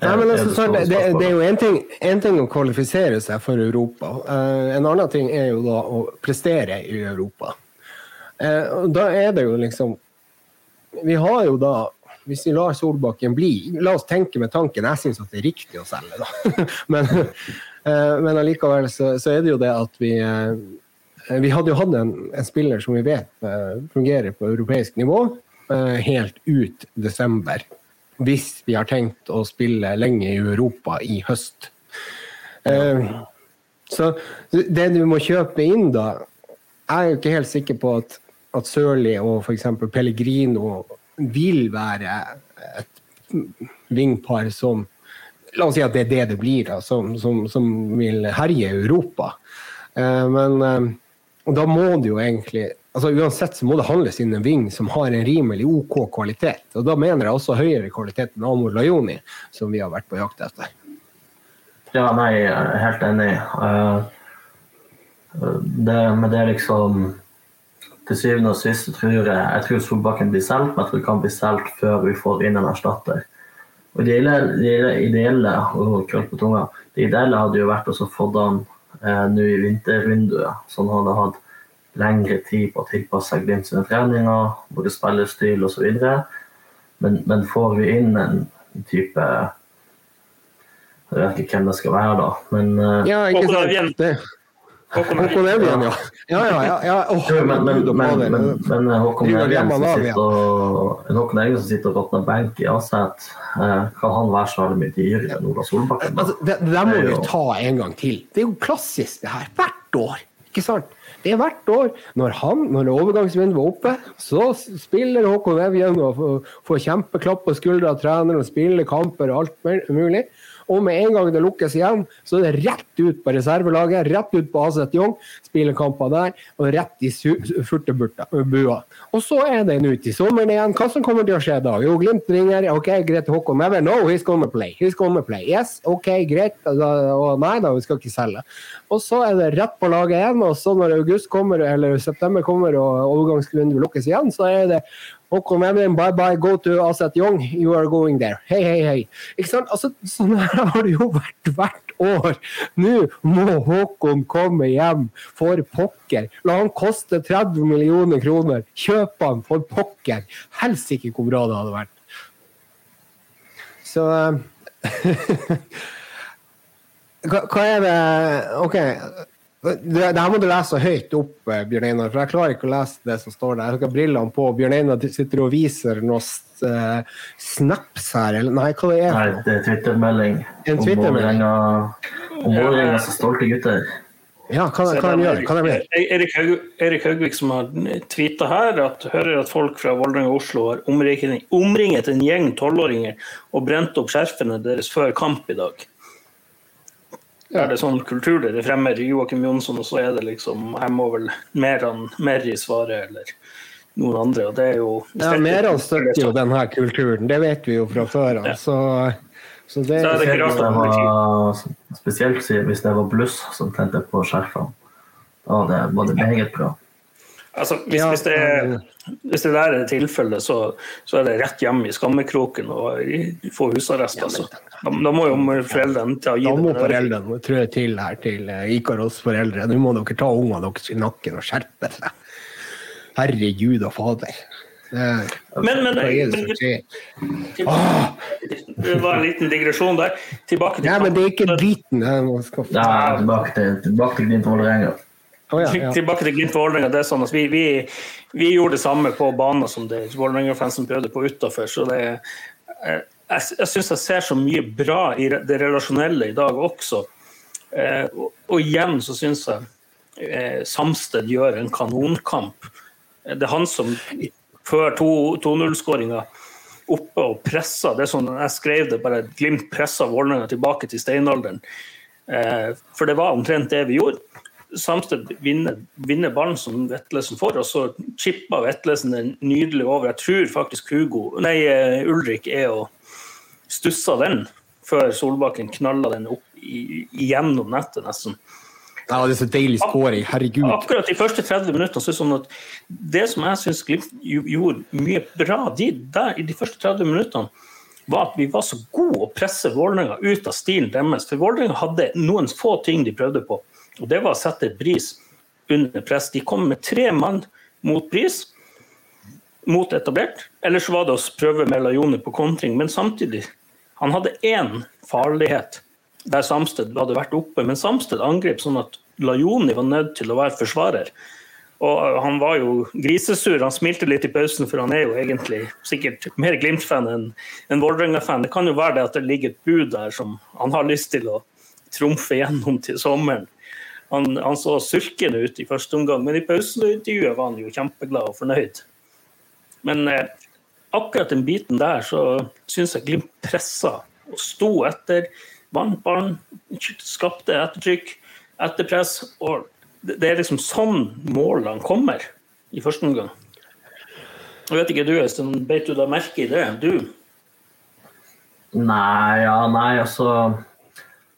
Nei, men altså, det, det, det, er jo én ting, ting, å kvalifisere seg for Europa. Uh, en annen ting er jo da å prestere i Europa. Uh, da er det jo liksom Vi har jo da hvis vi lar Solbakken bli La oss tenke med tanken. Jeg syns det er riktig å selge, da. men, eh, men allikevel så, så, er det jo det at vi eh, Vi hadde jo hatt en, en spiller som vi vet eh, fungerer på europeisk nivå helt ut desember. Hvis vi har tenkt å spille lenge i Europa i høst. Så det du må kjøpe inn da er jo ikke helt sikker på at, at Sørli og f.eks. Pellegrino vil være et vingpar som La oss si at det er det det blir, da, som, som, som vil herje Europa. Eh, men eh, da må det jo egentlig altså Uansett så må det handles inn en ving som har en rimelig OK kvalitet. Og da mener jeg også høyere kvalitet enn Amor Lajoni, som vi har vært på jakt etter. Ja, nei, jeg er helt enig. Uh, det, men det liksom til syvende og sist tror jeg, jeg tror Solbakken blir solgt, men jeg tror det kan bli solgt før vi får inn en erstatter. Og Det ideelle, ideelle, og på tunga, det ideelle hadde jo vært å få han eh, nå i vintervinduet, så han hadde hatt lengre tid på å tilpasse seg Glimt sine treninger, både spillestil osv. Men, men får vi inn en type Jeg vet ikke hvem det skal være, da, men eh, Ja, ikke sant. Håkon Evjen, ja. Ja, ja, ja. ja. Oh, men, men, men, men, eh, Håkon Evjen som sitter og, Håkon Evjen som sitter og råtner benk i Aset, eh, kan han være så veldig mye dyrere enn Ola Solbakken? Altså, det, det må vi ta en gang til. Det er jo klassisk, det her. Hvert år. Ikke sant? Det er hvert år. Når han, når overgangsvinduet var oppe, så spiller Håkon Evjen og får kjempeklapp på skuldra av treneren og spiller kamper og alt mulig. Og med en gang det lukkes igjen, så er det rett ut på reservelaget, rett ut på AZ Young, kamper der, og rett i furtebua. Og så er det nå i sommeren igjen. Hva som kommer til å skje da? Jo, Glimt ringer. OK, greit, Håkon Never no, he's gonna play. He's gonna play. Yes, OK, greit. Og nei da, vi skal ikke selge. Og så er det rett på laget igjen, og så når august kommer, eller september kommer og overgangsvinduet lukkes igjen, så er det Håkon Evjen, bye bye, go to Aset Young, you are going there. Hei, hei, hei. Ikke sant? Altså, sånn her har det jo vært hvert år. Nå må Håkon komme hjem for pokker. La han koste 30 millioner kroner. Kjøp han for pokker. Helst ikke hvor bra det hadde vært. Så hva, hva er det OK. Det, det her må du lese høyt opp, eh, Bjørn Einar, for jeg klarer ikke å lese det som står der. Jeg har brillene på. Bjørn Einar sitter og viser noen uh, snaps her, eller nei, hva det er Nei, det er Twitter-melding en Twitter om Vålerenga så stolte gutter. Ja, hva, hva de gjør Hva de gjør? Erik, Erik Haugvik som har tvitra her, at hører at folk fra Vålerenga og Oslo har omringet, omringet en gjeng tolvåringer og brent opp skjerfene deres før kamp i dag. Er det sånn kultur dere fremmer Joakim Jonsson, og så er det liksom Jeg må vel Meran Merri svare, eller noen andre. og det er jo... Ja, Meran støtter jo denne kulturen, det vet vi jo fra før av. Ja. Så, så, det, så er det ikke rart var, Spesielt hvis det var bluss som tente på skjerfene. Da var det meget bra. Altså, hvis, Ja, hvis, det er, hvis det der er tilfellet, så, så er det rett hjem i skammekroken og få husarrest. Altså. Da, da må jo foreldrene ta gi Da må dem foreldrene trø til her til eh, Ikaros foreldre. Nå må dere ta ungene deres i nakken og skjerpe seg. Herre Gud og Fader. Men, men, men som det var en liten digresjon der. Tilbake til Nei, men det er ikke driten. Jeg Ja, tilbake til, tilbake til din Vålerenga. Å, ja, ja. Tilbake til Glimt Vålerenga. Det er sånn at vi, vi, vi gjorde det samme på banen som Vålerenga-fansen prøvde på utafor. Så det Jeg, jeg syns jeg ser så mye bra i det relasjonelle i dag også. Eh, og, og igjen så syns jeg eh, Samsted gjør en kanonkamp. Det er han som før 2-0-skåringa oppe og pressa. Det er sånn jeg skrev det, bare Glimt pressa Vålerenga tilbake til steinalderen. Eh, for det var omtrent det vi gjorde. Samsted vinner, vinner ballen som Vetlesen får, og så chipper Vetlesen den nydelig over. Jeg tror faktisk Hugo, nei, eh, Ulrik er og stusser den før Solbakken knaller den opp i, igjennom nettet, nesten. Ja, det er så deilig scoring. Herregud. Akkurat de første 30 minuttene så er det sånn at det som jeg syns Glimt gjorde mye bra de, der, i de første 30 minuttene, var at vi var så gode å presse Vålerenga ut av stilen deres. For Vålerenga hadde noen få ting de prøvde på, og det var å sette Bris under press. De kom med tre mann mot Bris, mot etablert. Eller så var det å prøve med Lajone på kontring, men samtidig Han hadde én farlighet der Samsted hadde vært oppe, men Samsted angrep sånn at Lajoni var nødt til å være forsvarer. Og han var jo grisesur. Han smilte litt i pausen, for han er jo egentlig sikkert mer Glimt-fan enn en Vålerenga-fan. Det kan jo være det at det ligger et bud der som han har lyst til å trumfe gjennom til sommeren. Han, han så sulken ut i første omgang, men i pauseintervjuet var han jo kjempeglad og fornøyd. Men eh, akkurat den biten der så syns jeg Glimt pressa og sto etter. Vant ballen, skapte ettertrykk, etterpress. og det er liksom sånn målene kommer i første omgang. Jeg vet ikke du, Øystein, beit du da merke i det? Du? Nei, ja, nei, altså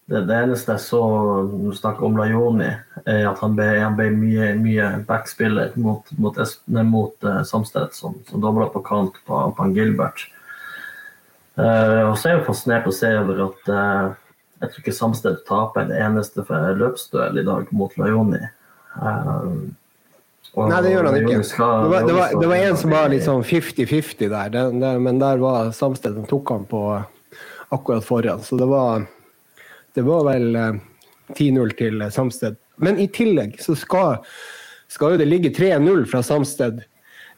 det, det eneste jeg så du snakker om Lajoni, er at han ble, han ble mye, mye backspiller mot, mot, mot uh, Samsted, som, som dobla på kant på, på Gilbert. Uh, og så er jeg fascinert å se over at uh, jeg tror ikke Samsted taper en eneste løpsduell i dag mot Lajoni. Uh, Nei, det gjør han ikke. Det var, det var, det var en som var litt sånn 50-50 der, det, men der var Samsted som tok han på akkurat foran. Så det var, det var vel eh, 10-0 til Samsted. Men i tillegg så skal, skal jo det ligge 3-0 fra Samsted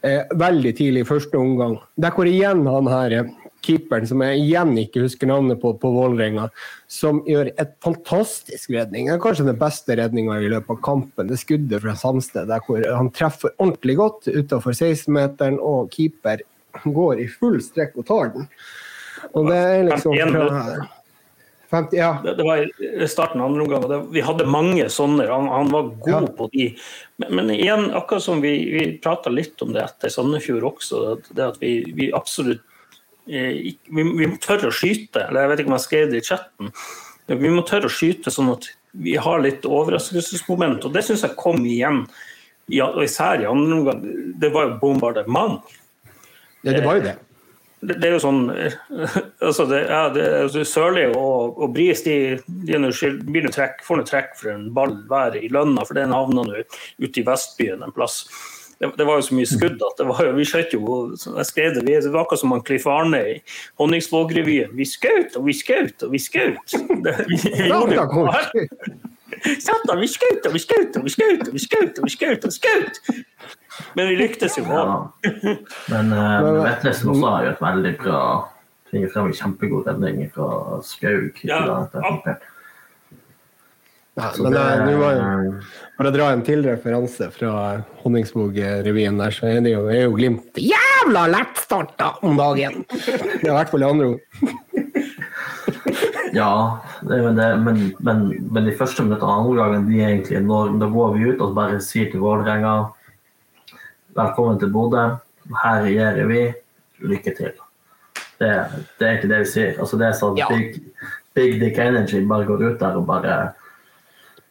eh, veldig tidlig i første omgang. Der går igjen han her eh, keeperen, som jeg igjen ikke husker navnet på, på Vålerenga, som gjør et fantastisk redning. Det er kanskje den beste redninga i løpet av kampen. Det skuddet fra Samsted, der hvor han treffer ordentlig godt utenfor 16-meteren, og keeper går i full strekk og tar den. Og det er liksom 51 fra 50, ja. Det, det var starten av andre omgang. det, Vi hadde mange sånne. Han, han var god Ja. på de. Men, men igjen, akkurat som vi, vi prata litt om det etter Sandefjord også, det at vi, vi absolutt eh, vi, vi må tørre å skyte. Eller jeg vet ikke om jeg skrev det i chatten. Vi må tørre å skyte sånn at vi har litt overraskelsesmoment. Og det syns jeg kom igjen. Ja, og især i andre omgang. Det var jo bombardement. Ja, det var jo det. Det, det er jo sånn eh, altså det, ja, det, altså Sørli og, og Bris de, de skyld- blir noe trekk, får noe trekk for en ball hver i lønna, for den havna nå ute i Vestbyen en plass. Det, det var jo så mye skudd at det var jo, vi skjøt jo jeg skrev det, vi, det var akkurat som han Cliff Arne i Honningsvåg-revyen. Vi skjøt og vi skjøt og vi skjøt. Vi, vi gjorde jo Satan, vi skjøt og vi skjøt og vi skjøt og vi skjøt og vi skjøt. Men vi lyktes jo. Ja. Men uh, Vetlesen også har gjort veldig bra tvinger frem en kjempegod redning fra Skaug. Ja. Ja, men det- eh, var jo For å dra en til referanse fra Honningsvåg-revyen der, så er det jo, er jo Glimt jævla lettstarta om dagen! Det er i hvert fall andre ord. Ja, det men, det, men, men, men de første minuttene av andre gangen, de er egentlig når, da går vi ut og bare sier til Vålerenga Velkommen til Bodø. Her regjerer vi. Lykke til. Det, det er ikke det vi sier. Altså, det er sånn Ja. big, big dick energy. Bare går ut der og bare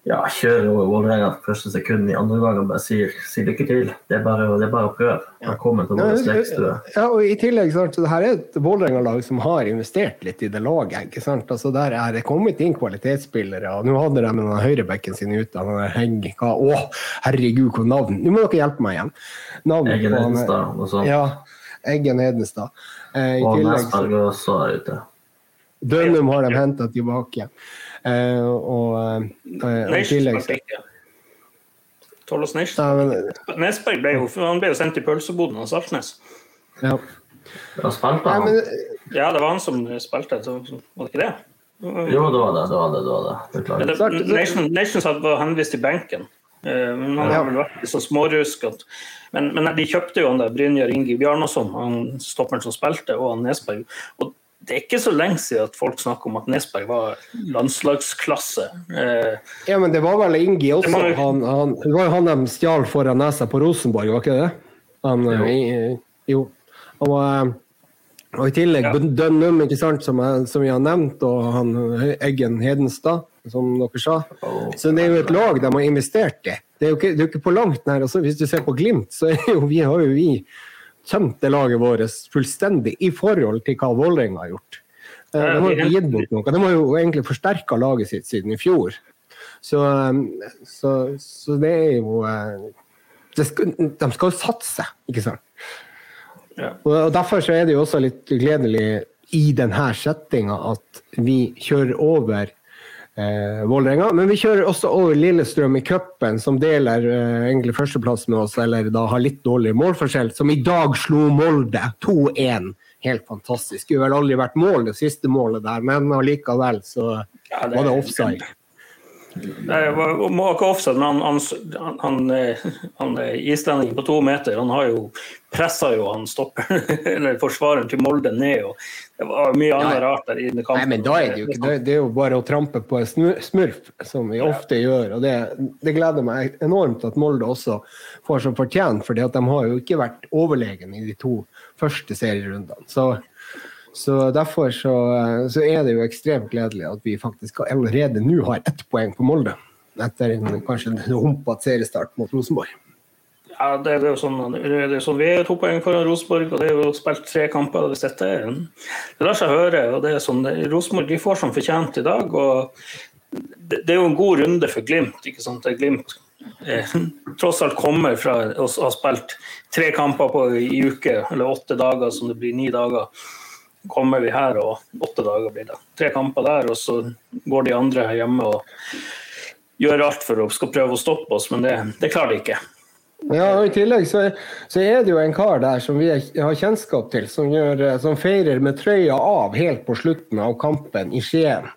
ja, kjører over Vålerenga første sekund i andre omgang og bare sier, sier lykke til. Det er bare, det er bare å prøve. Velkommen til vår lekestue. Ja, og i tillegg, sant, så det her er et Vålerenga-lag som har investert litt i det laget. ikke sant? Altså Der er det kommet inn kvalitetsspillere. og Nå hadde de den høyrebekken sin ute. Han Hegg, hva, å, herregud, hvor navn! Nå må dere hjelpe meg igjen. Navn Eggen Hedenstad og sånn. Ja, Eggen Hedenstad. Eh, I Og Nesberg også er ute. Dønnum har de henta tilbake. Eh, og eh, og i tillegg men, Nesberg ble jo, han ble jo sendt i pølseboden av Saltnes. ja. Ja, spilte han? Ja, det var han som spilte, så var det ikke det? Jo, det var det. det, var det, det, var det. Beklager. Det- Nation, Nations var henvist til benken. Eh, Men han har vel vært sånn smårusk. at- Men, men de kjøpte jo han der Brynjar Ingi Bjarnason, han stopperen som spilte, og han Nesberg. Og det er ikke så lenge siden at folk snakker om at Nesberg var landslagsklasse. Eh, Ja, men det var vel Ingi også. Det var, Han, han, det var jo han de stjal foran nesa på Rosenborg, var ikke det? Han, Jo. eh, jo. Han var, eh, og i tillegg Ja. Dønnum, ikke sant, som, jeg, som vi har nevnt, og han Eggen Hedenstad, som dere sa. Så det er jo et lag de har investert i. Det er jo ikke, det er ikke på langt nær. Altså, hvis du ser på Glimt, så er jo, vi har jo vi tømt det laget vårt fullstendig i forhold til hva Vålerenga har gjort. Eh, De har ikke gitt bort noe. De har jo egentlig forsterka laget sitt siden i fjor. Så, eh, så, så det er jo eh, det skal, De skal jo satse, ikke sant? ja. Og og Derfor så er det jo også litt gledelig i denne settinga at vi kjører over eh, Vålerenga. Men vi kjører også over Lillestrøm i cupen, som deler eh, egentlig førsteplass med oss, eller da har litt dårlig målforskjell, som i dag slo Molde 2-1. Helt fantastisk. Skulle vel aldri vært mål, det siste målet der, men allikevel så Ja, det- var det offside. Det var ikke offside, men han, han, han, han eh, islendingen på to meter han har jo pressa jo han stopper, eller forsvareren til Molde ned. og Det var mye annet rart der i den kampen. Nei, men da er det jo ikke det, er jo bare å trampe på smurf, som vi ofte gjør. og det, det gleder meg enormt at Molde også får som fortjent, for de har jo ikke vært overlegen i de to første serierundene. Så, så derfor så, så er det jo ekstremt gledelig at vi faktisk allerede nå har ett poeng på Molde. Etter en kanskje en humpete seriestart mot Rosenborg. Ja, det er jo sånn, er sånn Vi er to poeng foran Rosenborg, og det er jo spilt tre kamper. Hvis dette er Det lar seg høre. og det er sånn, Rosenborg de får som fortjent i dag. og det, det er jo en god runde for Glimt. ikke sant? Det er Glimt eh, tross alt kommer fra å ha spilt tre kamper på i uke, eller åtte dager, som det blir ni dager. Kommer vi her, og åtte dager blir det. Tre kamper der, og så går de andre her hjemme og gjør alt for å skal prøve å stoppe oss, men det, det klarer de ikke. Ja, og I tillegg så, så er det jo en kar der som vi har kjennskap til, som, gjør, som feirer med trøya av helt på slutten av kampen i Skien.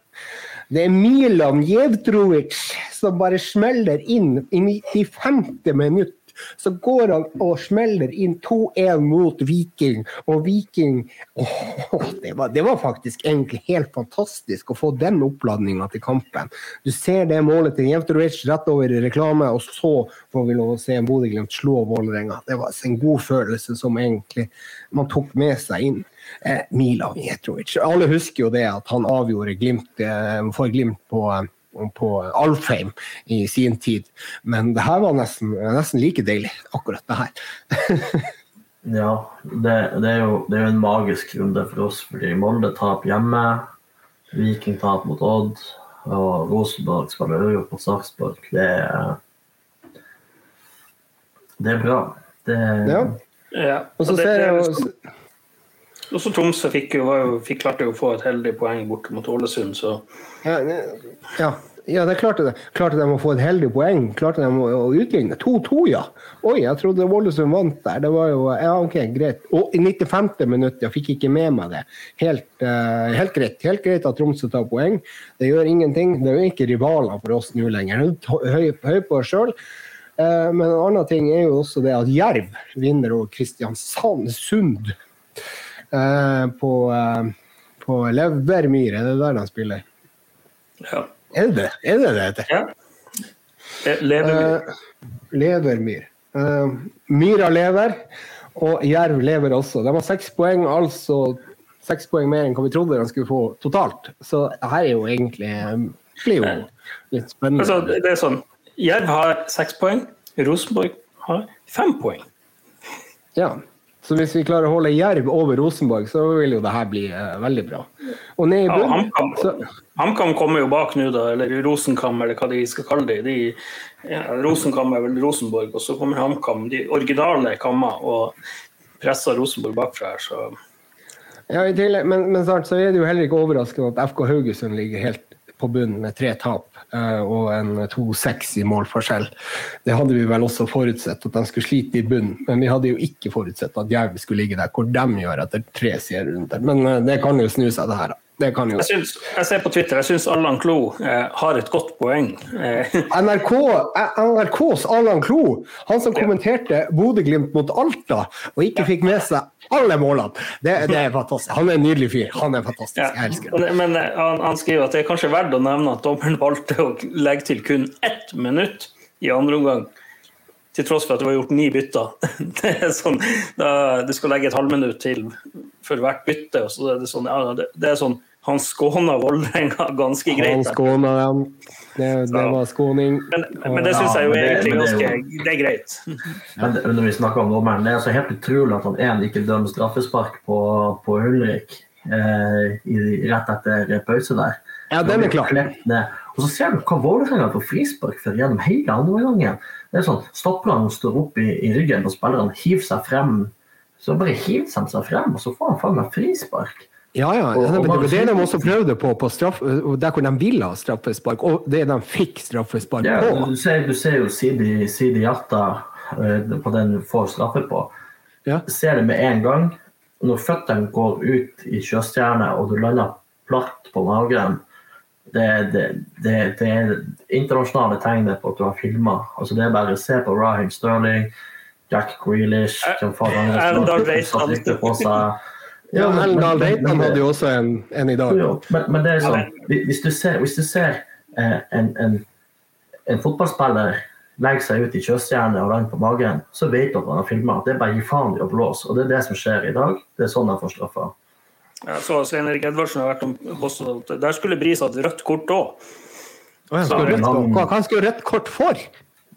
Det er Milan Jevtrovic som bare smeller inn i 50 minutt. Så går han og smeller inn 2-1 mot Viking, og Viking åh, det, var, det var faktisk egentlig helt fantastisk å få den oppladninga til kampen. Du ser det målet til Jevtrovic rett over i reklame, og så får vi lov å se Bodø-Glimt slå Vålerenga. Det var en god følelse som egentlig man tok med seg inn. Eh, Milan Jevtrovic. Alle husker jo det at han avgjorde Glimt, eh, for Glimt på på Alfheim i sin tid. Men det her var nesten, nesten like deilig, akkurat det her. Ja, det, det, er jo, det er jo en magisk runde for oss, fordi Molde taper hjemme. Viking taper mot Odd, og Rosenborg spiller jo mot Sarpsborg. Det Det er bra. Det, Ja. Ja. Og så ser er jeg jo Også Tromsø fikk jo, jo, fikk klarte jo å få et heldig poeng bort mot Ålesund, så ja, ja, ja, det klarte det. Klarte de å få et heldig poeng? Klarte de å, å utligne? 2-2, ja. Oi, jeg trodde Ålesund vant der. Det var jo Ja, OK, greit. Og i 95. minutt, jeg fikk ikke med meg det. Helt, uh, helt greit. Helt greit at Tromsø tar poeng. Det gjør ingenting. Det er jo ikke rivaler for oss nå lenger. Høy, høy på oss sjøl. Men en annen ting er jo også det at Jerv vinner over Kristiansand Sund eh, på, eh, på Levermyr. Er det der de spiller? ja. Er det? Er det det heter? ja. Levermyr. Lever Eh, Levermyr. Eh, Myra lever, og Jerv lever også. De har seks poeng, altså seks poeng mer enn hva vi trodde de skulle få totalt. Så her er jo egentlig blir jo litt spennende. Altså, det er sånn Jerv har seks poeng, Rosenborg har fem poeng. Ja. Så hvis vi klarer å holde Jerv over Rosenborg, så vil jo det her bli eh, veldig bra. Og ned i Ja, bunnen HamKam HamKam kommer jo bak nå, da, eller Rosenkam, eller hva de skal kalle det. De, ja, Rosenkam er vel Rosenborg, og så kommer HamKam, de originale kammer, og presser Rosenborg bakfra her, så Ja, i tillegg, men, men snart så er det jo heller ikke overraskende at FK Haugesund ligger helt på bunnen med tre tap eh, og en 2-6 i målforskjell. Det hadde vi vel også forutsett, at de skulle slite i bunnen. Men vi hadde jo ikke forutsett at Jerv skulle ligge der hvor de gjør etter tre serierunder. Men eh, det kan jo snu seg, det her. da. Det kan jo. Jeg, synes, jeg ser på Twitter, jeg syns Allan Klo eh, har et godt poeng. Eh, NRK, eh, NRKs Allan Klo, han som kommenterte Bodø-Glimt mot Alta og ikke fikk med seg alle målene. Det, det er fantastisk. Han er en nydelig fyr. Han er fantastisk. Jeg elsker ham. Men, eh, han, han skriver at det er kanskje verdt å nevne at dommeren valgte å legge til kun ett minutt i andre omgang. Til tross for at det var gjort ni bytter. Det er sånn, da, Du skal legge et halvminutt til for hvert bytte. og så er det, sånn, ja, det, det er sånn Han skåna Vålerenga ganske greit. Han skåna dem. Det, det var skåning. Men, men det syns jeg jo Ja, egentlig det ganske Det er greit. Men men når vi snakker om dommeren, det er altså helt utrolig at han en ikke dømmer straffespark på, på Ulrik eh, i, rett etter pause der. Ja, den er klar. Og så ser du hva Vålerenga får frispark for gjennom hele andre gangen. Det er sånn, Stopperne står opp i, i ryggen og spillerne, hiver seg frem. Så bare hiver han seg frem, og så får han faen meg frispark. Ja, ja. Og- Det og var det de også prøvde på, på straff, der hvor de ville ha straffespark, og det de fikk straffespark Ja, på. du, ser, du ser jo Sidi, Sidi Jatta eh, på den du får straffe på. Ja. ser det med en gang. Når føttene går ut i sjøstjerne, og du lander platt på magen det, det, det, det er internasjonale tegnet på at du har filma. Altså det er bare å se på Raheem Sterling, Jack Grealish som får andre Erlendal Reitan. Ja, men- Reitan hadde jo også en, en i dag. jo, men, men det er sånn, hvis du ser, hvis du ser eh, en, en, en fotballspiller legge seg ut i kjøstjernet og lander på magen, så vet du at han har filma. Det er bare å gi faen i å blåse. Og det er det som skjer i dag. Det er sånn han får straffa. Jeg så Svein Erik Edvardsen har vært om at der skulle Bris hatt rødt kort òg. Han skulle rødt, hva han skulle rødt kort for?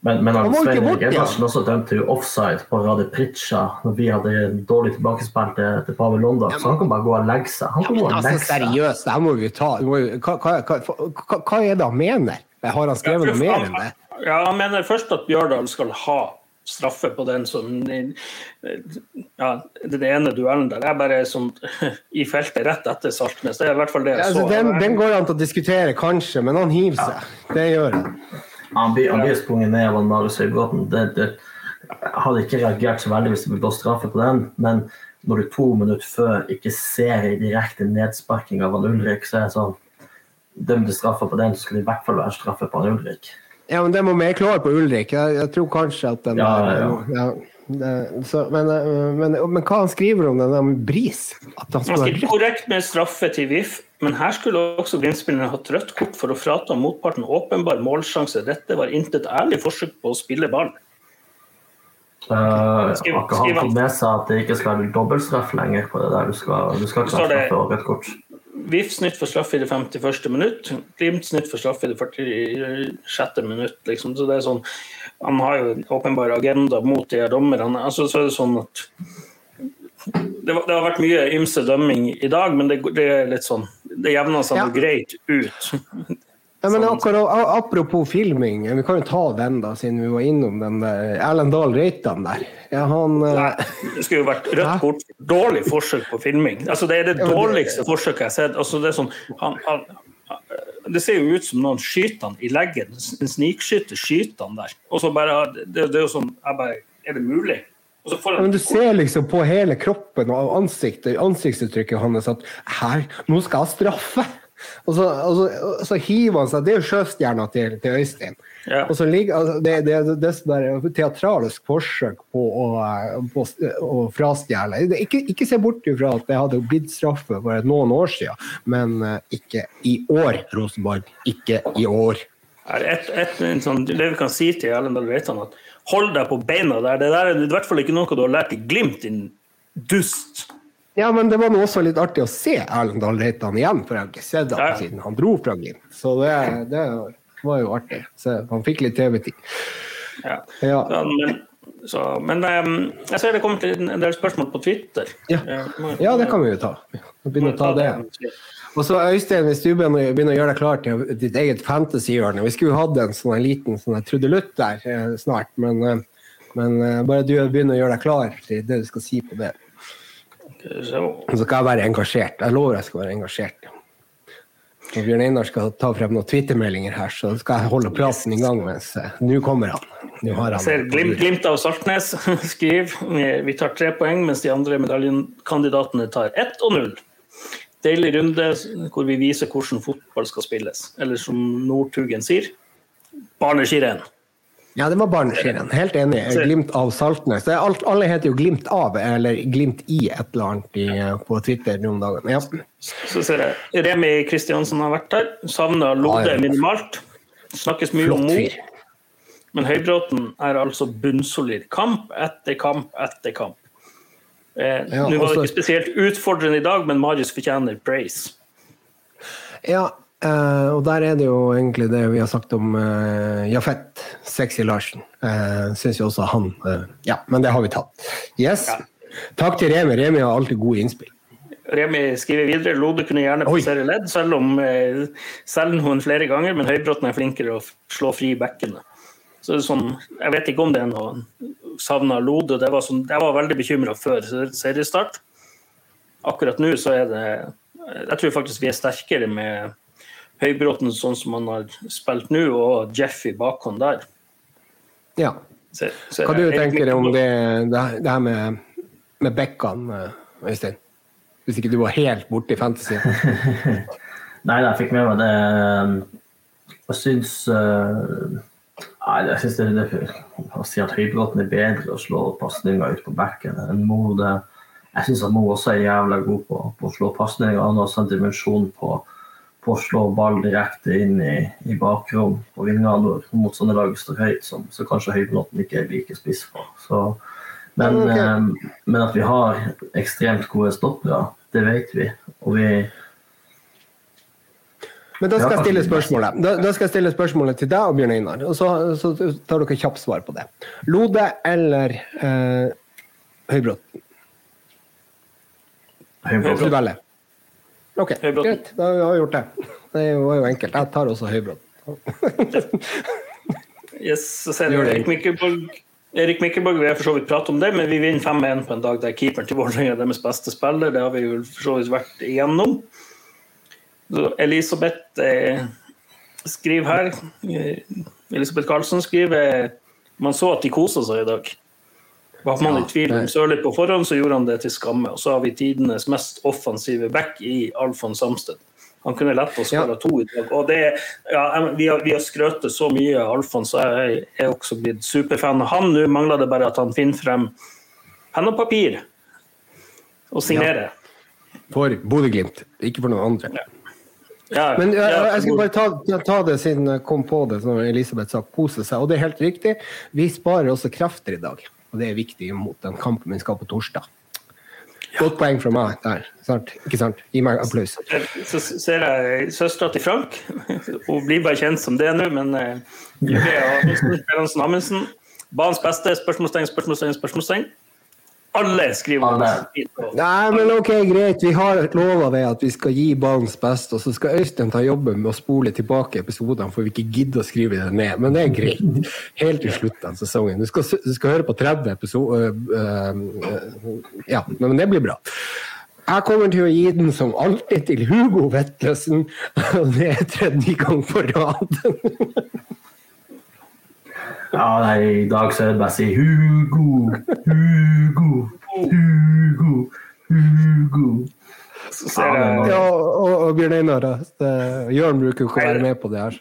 Men, men han, Svein Erik. Edvardsen også dømte jo offside på Rade Pritcha når vi hadde dårlig tilbakespill til, til Pavel London, Så han kan bare gå og legge seg. Han kan gå og Altså, legge seg. seriøst, det her må vi ta. Må vi- Hva, hva, hva, hva, hva er det han mener? Har han skrevet noe mer enn det? Ja, han mener først at Bjørdal skal ha straffe på den som Ja, den ene duellen der er bare som, i feltet rett etter Saltnes. Det er i hvert fall det Ja, jeg altså, den, den går an til å diskutere, kanskje, men han hiver seg. Det gjør han. Han blir, han blir sprunget ned av Marius Høybråten. Jeg hadde ikke reagert så veldig hvis det ble blåst straffe på den, men når du to minutter før ikke ser en direkte nedsparking av han Ulrik, så er det sånn Dømte straffer på den, så skal det i hvert fall være straffe på han Ulrik. Ja, men det må vi klare på Ulrik. Jeg, jeg tror kanskje at den Ja, der- ja, ja, det, så, men, eh, men, men hva han skriver om den der med Bris? At han skriver korrekt med straffe til VIF, men her skulle også Glimt-spillerne hatt rødt kort for å frata motparten åpenbar målsjanse. Dette var intet ærlig forsøk på å spille ball. Uh, Skriv- han skriv han. fått med seg at det ikke skal være dobbeltstraff lenger på det der? Du skal, du skal ikke ha straffe og rødt kort. VIF snytt for straffe i det 51. minutt, Glimt snytt for straffe i det 46. minutt. Liksom. Så det er sånn, han har jo en åpenbar agenda mot de her dommerne. Altså, så er det sånn at det, det har vært mye ymse dømming i dag, men det, det er litt sånn Det jevner seg Ja. greit ut. Ja, men akkurat, apropos filming, vi kan jo ta den, da, siden vi var innom den der Erlend Dahl Reitan der. Ja, han Nei, Det skulle jo vært rødt kort. Dårlig forsøk på filming. Altså, det er det dårligste forsøket jeg har sett. Altså, det, er sånn, han, han, det ser jo ut som noen skyter han i leggen. En snikskytter skyter han der. Og så bare, det, det er jo sånn bare, Er det mulig? Ja, men Du ser liksom på hele kroppen og ansiktet, ansiktsuttrykket hans at her, nå skal jeg straffe! Og så, og så, så hiver han seg Det er jo sjøstjerna til, til Øystein. Ja. Og så ligger, altså, det, det, det, det er sånn teatralsk forsøk på å, på å frastjele. Ikke, ikke se bort ifra at det hadde blitt straffe for noen år siden, men eh, ikke i år, Rosenborg. Ikke i år. Et, et, en sånn, det vi kan si til Erlend Dahl Reitan, at hold deg på beina der. Det der er i hvert fall ikke noe du har lært i Glimt, din dust. Ja, men det var nå også litt artig å se Erlend Dahl Reitan igjen, for jeg har ikke sett ham Ja. siden han dro fra Glimt. Så det, det var jo artig. Så han fikk litt TV-tid. Ja. Ja. Så, men, så, men um, jeg ser det kommer til en del spørsmål på Twitter. Ja. Ja, det kan vi jo ta. Begynne å ta det. Og så Øystein, hvis du begynner, å gjøre deg klar til ditt eget fantasy-hjørne Vi skulle hatt en sånn liten sånn trudelutt der eh, snart, men, eh, men eh, bare du begynner å gjøre deg klar til det du skal si på det. Så, skal jeg være engasjert. Jeg lover jeg skal være engasjert. Når Bjørn Einar skal ta frem noen Twitter-meldinger her, så skal jeg holde praten i gang mens eh, Nå kommer han. Nå han ser glimt, glimt av Saltnes skriver vi tar tre poeng, mens de andre medaljekandidatene tar ett og null. Deilig runde hvor vi viser hvordan fotball skal spilles. Eller som Northugen sier, barneskirenn. Ja, det var barneskirenn. Helt enig. Glimt av Saltnes. Alt, alle heter jo Glimt av, eller Glimt i et eller annet i, på Twitter nå om dagen. Ja. Så ser jeg Remi Kristiansen har vært her. Savna Lode Ja, ja. minimalt. Snakkes mye om Flott Mo, fyr. men Høybråten er altså bunnsolid. Kamp etter kamp etter kamp. Eh, Ja, Nå var det ikke spesielt utfordrende i dag, men Marius fortjener praise. Ja, eh, og der er det jo egentlig det vi har sagt om eh, Jafet, Sexy Larsen. Uh, Syns jo også han eh, Ja, men det har vi tatt. Yes. Ja. Takk til Remi. Remi har alltid gode innspill. Remi skriver videre Lode kunne gjerne passere ledd, selv om eh, selv hun flere ganger, men Høybråten er flinkere å slå fri bekkene. Så sånn, Jeg vet ikke om det er noe savna Lode. Det var sånn, jeg var veldig bekymra før seriestart. Akkurat nå så er det Jeg tror faktisk vi er sterkere med Høybråten sånn som han har spilt nå, og Jeff i bakhånd der. Ja. Så, så Hva du tenker du om det, det, det her med, med bekkene, eh, Øystein? Hvis ikke du var helt borte i fantasy. Nei, jeg fikk med meg det. Jeg syns eh, Nei, jeg syns det, det Å si at Høybråten er bedre å slå pasninger ut på bekken enn Mo. Det, jeg syns Mo også er jævla god på, på å slå pasninger. Han har også en dimensjon på, på å slå ball direkte inn i, i bakrom på vingene når mot sånne lag står høyt, som så kanskje Høybråten ikke er like spiss på. Så, men, okay. eh, men at vi har ekstremt gode stoppere, det vet vi. Og vi Men da skal jeg stille spørsmålet Da, da skal jeg stille spørsmålet til deg og Bjørn Einar, og så, så tar dere kjapt svar på det. Lode eller eh, Høybråten? Høybråten. OK, greit. Da har vi gjort det. Det var jo enkelt. Jeg tar også Høybråten. Yes, så ser vi. Erik Mikkelborg. Erik Mikkelborg vi har for så vidt pratet om det, men vi vinner 5-1 på en dag der keeperen til Vålerenga er deres beste spiller. Det har vi jo for så vidt vært igjennom. Så Elisabeth eh, skriver her eh, Elisabeth Karlsen skriver man så at de kosa seg i dag. Var man i tvil om Sørli på forhånd, så gjorde han det til skamme. Og så har vi tidenes mest offensive back i Alfons Samsted. Han kunne lett ha skåra to i dag. Og det, ja, vi, har, vi har skrøtet så mye av Alfons, og jeg er også blitt superfan han. Nå mangler det bare at han finner frem penn og papir og signerer. For Bodø-Glimt, ikke for noen andre. Ja, Men jeg, ja, jeg skal bare ta, ta det siden jeg kom på det, som Elisabeth sa, kose seg. Og det er helt riktig. Vi sparer også krefter i dag. Og det er viktig mot den kampen vi skal på torsdag. Godt poeng fra meg der. Sant? Ikke sant? Gi meg applaus. Så ser jeg søstera til Frank. Hun blir bare kjent som det nå, men Julie og Amundsen. Banens beste? Spørsmålstegn, spørsmålstegn, spørsmålstegn. Alle skriver Alle. det. Nei, men ok, greit. Vi har lova det at vi skal gi banens best, og så skal Øystein ta jobben med å spole tilbake episodene, for vi ikke gidder å skrive det ned. Men det er greit. Helt til slutten av sesongen. Du skal, du skal høre på 30 episoder. ja, men det blir bra. Jeg kommer til å gi den som alltid til Hugo Vetlesen, det er tredje gang på rad. Ja, nei, i dag så er det bare å si Hugo, Hugo, Hugo, Hugo. Så ser jeg ja, og, og Bjørn Einar, Jørn bruker jo ikke å være med på det her.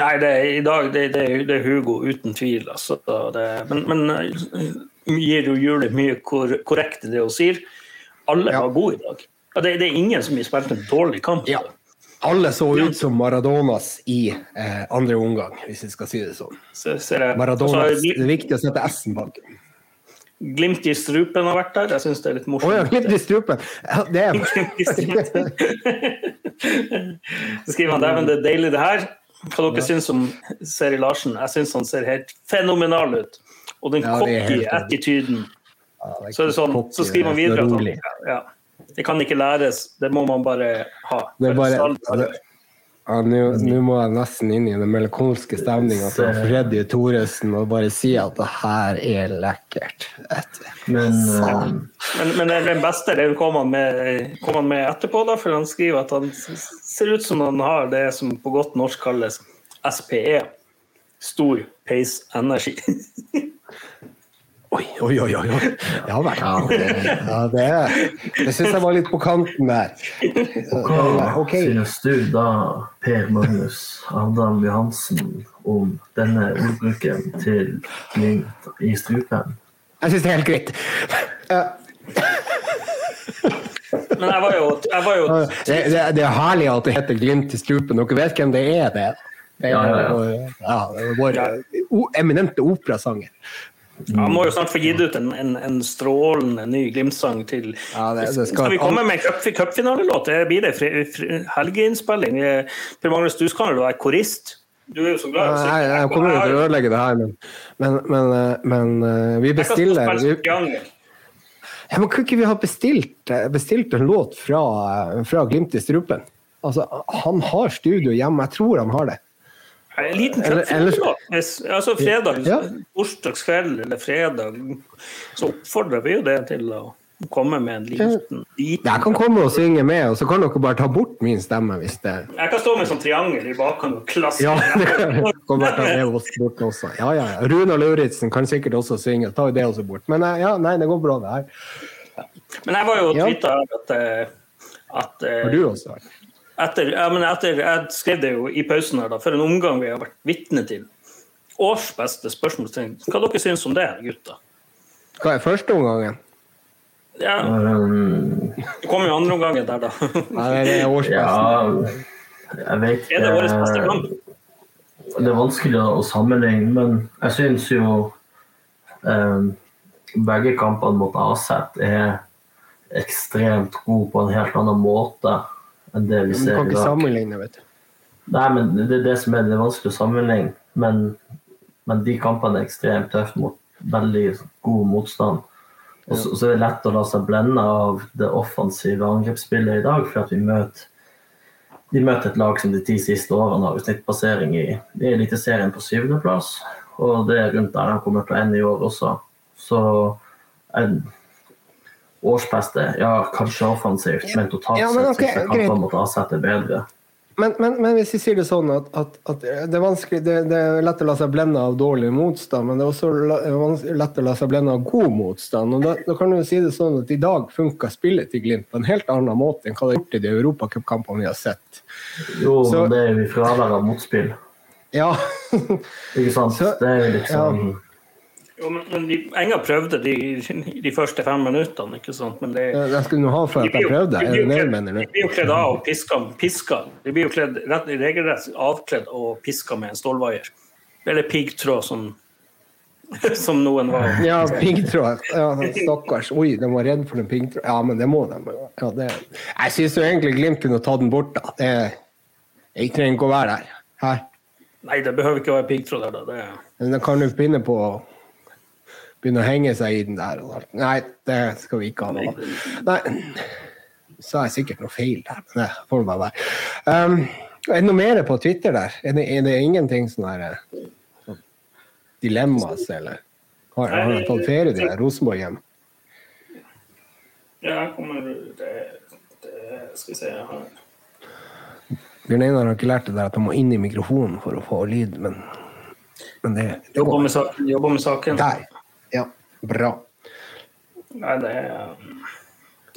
Nei, det, er- i dag det, det, det er Hugo, uten tvil. Altså. Det, men men eh, gir jo Julie mye kor, korrekt i det hun sier. Alle Ja. var gode i dag. Ja, det, det er ingen som har spilt en dårlig kamp. Ja. Alle så ut som Maradonas i eh, andre omgang, hvis vi skal si det sånn. Så ser jeg, Maradonas. Altså, Det er viktig å sette S-en bak. Glimt i strupen har vært der. Jeg syns det er litt Å morsomt. ja, glimt i strupen. Ja, det er. Så skriver han dæven, det er deilig det her. Hva dere syns om Seri Larsen? Jeg syns han ser helt fenomenal ut. Og den Ja, cocky attityden. Ja, Så, det sånn, så skriver han er videre at han, ja, det kan ikke læres, det må man bare ha. Det er bare, ja, Nå må jeg nesten inn i den melankolske stemninga til Freddy Thoresen og bare si at det her er lekkert. Men eh, Men, men den beste den kom han, med, kom han med etterpå, da, for han skriver at han ser ut som han har det som på godt norsk kalles SPE. Stor peisenergi. Oi, oi, oi. oi. Ja vel. Ja, det, det syns jeg var litt på kanten der. hva okay. synes du da, Per Magnus Adam Johansen, om denne ordbruken til Glimt i strupen? Jeg syns det er helt greit. Men jeg var jo, jeg var jo Det, det, det er herlig at det heter Glimt i strupen. Dere vet hvem det er? det? Det er Ja, ja, ja, det vår o- eminente operasanger. Han må jo snart få gitt ut en, en, en strålende ny Glimt-sang til Ja, det- det skal- Skal vi komme med en cup- cupfinalelåt? Det blir det fri- fri- helgeinnspilling. Per Magnus, du skal jo være korist. Du er jo så glad i Nei. Jeg, kommer jo til å ødelegge det her, men, men, men, men eh, vi bestiller vi, ja, men Kunne ikke vi ha bestilt, eh, bestilt en låt fra, eh, fra Glimt i strupen? Altså, han har studio hjemme, jeg tror han har det. En liten cupfinalelåt. Altså fredag, Ja. torsdagskveld eller fredag, så oppfordrer vi jo det til å komme med en liten, liten Jeg kan komme og synge med, og så kan dere bare ta bort min stemme hvis det Jeg kan stå med sånn triangel i bakhånd og klasse. Ja, det kan bare ta det bort også. Ja, ja, ja. Runa Lauritzen kan sikkert også synge, ta det også bort. Men eh, ja, nei, det går bra, det her. Men jeg var jo og Ja. at, eh, at eh, Har du også vært? Etter, ja, men etter, Jeg skrev det jo i pausen her, da, for en omgang vi har vært vitne til. Års beste spørsmålstegn. Hva dere syns om det, gutta? Hva er første omgangen? Ja, Um, Det kom jo andre omgangen der, da. Nei, det er årsbesten. ja, jeg vet Er det vår beste kamp? Det er vanskelig å sammenligne, men jeg syns jo um, begge kampene mot Aset er ekstremt gode på en helt annen måte enn det vi Du kan ikke sammenligne, vet du. Nei, men det er det som er det vanskelig å sammenligne. Men, men de kampene er ekstremt tøffe mot veldig god motstand. Og så, så er det lett å la seg blende av det offensive angrepsspillet i dag, for at vi møter de møter et lag som de ti siste årene har snittpassering i, i Eliteserien på syvendeplass. Og det er rundt der de kommer til å ende i år også. Så en årsbeste, ja, kanskje offensivt, men totalt Ja, men sett ok, kan jeg måtte er bedre. Men, men, men hvis vi sier det sånn at, at, at det, er det, det er lett å la seg blende av dårlig motstand, men det er også lett å la seg blende av god motstand. og Da, da kan du si det sånn at I dag funker spillet til Glimt på en helt annen måte enn hva det har gjort i de europacupkampene vi har sett. Jo, Så- men det er jo i fravær av motspill. Ja, Ikke sant? Så- det er liksom Jo, men, men de, Enga prøvde de, de første fem minuttene, ikke sant? Men det, jeg skulle nå ha for at jeg prøvde. Det det du? De blir jo kledd av og piska. piska. De blir jo kledd, rett, regelrett avkledd og piska med en stålvaier. Eller piggtråd, som, som noen var. Ja, piggtråd. Ja, stakkars. Oi, de var redd for den piggtråden. Ja, men det må de. Ja, det. Jeg syns egentlig Glimt kunne ta den bort, da. Det, jeg trenger ikke å være der. Her. Nei, det behøver ikke å være piggtråd der, da. Det, Men da kan du begynne på begynne å henge seg i den der. Nei, det skal vi ikke ha noe av. Sa jeg sikkert noe feil der, men det får bare være. Um, er det noe mer på Twitter der? Er det, er det ingenting sånn her sånn dilemmas, eller? Har, har han tatt ferie, de der Rosenborg hjem? ja, jeg kommer det, det, Skal vi se jeg har... Bjørn Einar har ikke lært det der at han må inn i mikrofonen for å få lyd, men, men det, det Jobber med, saken, jobber med saken. Der. Ja, bra. Nei, det er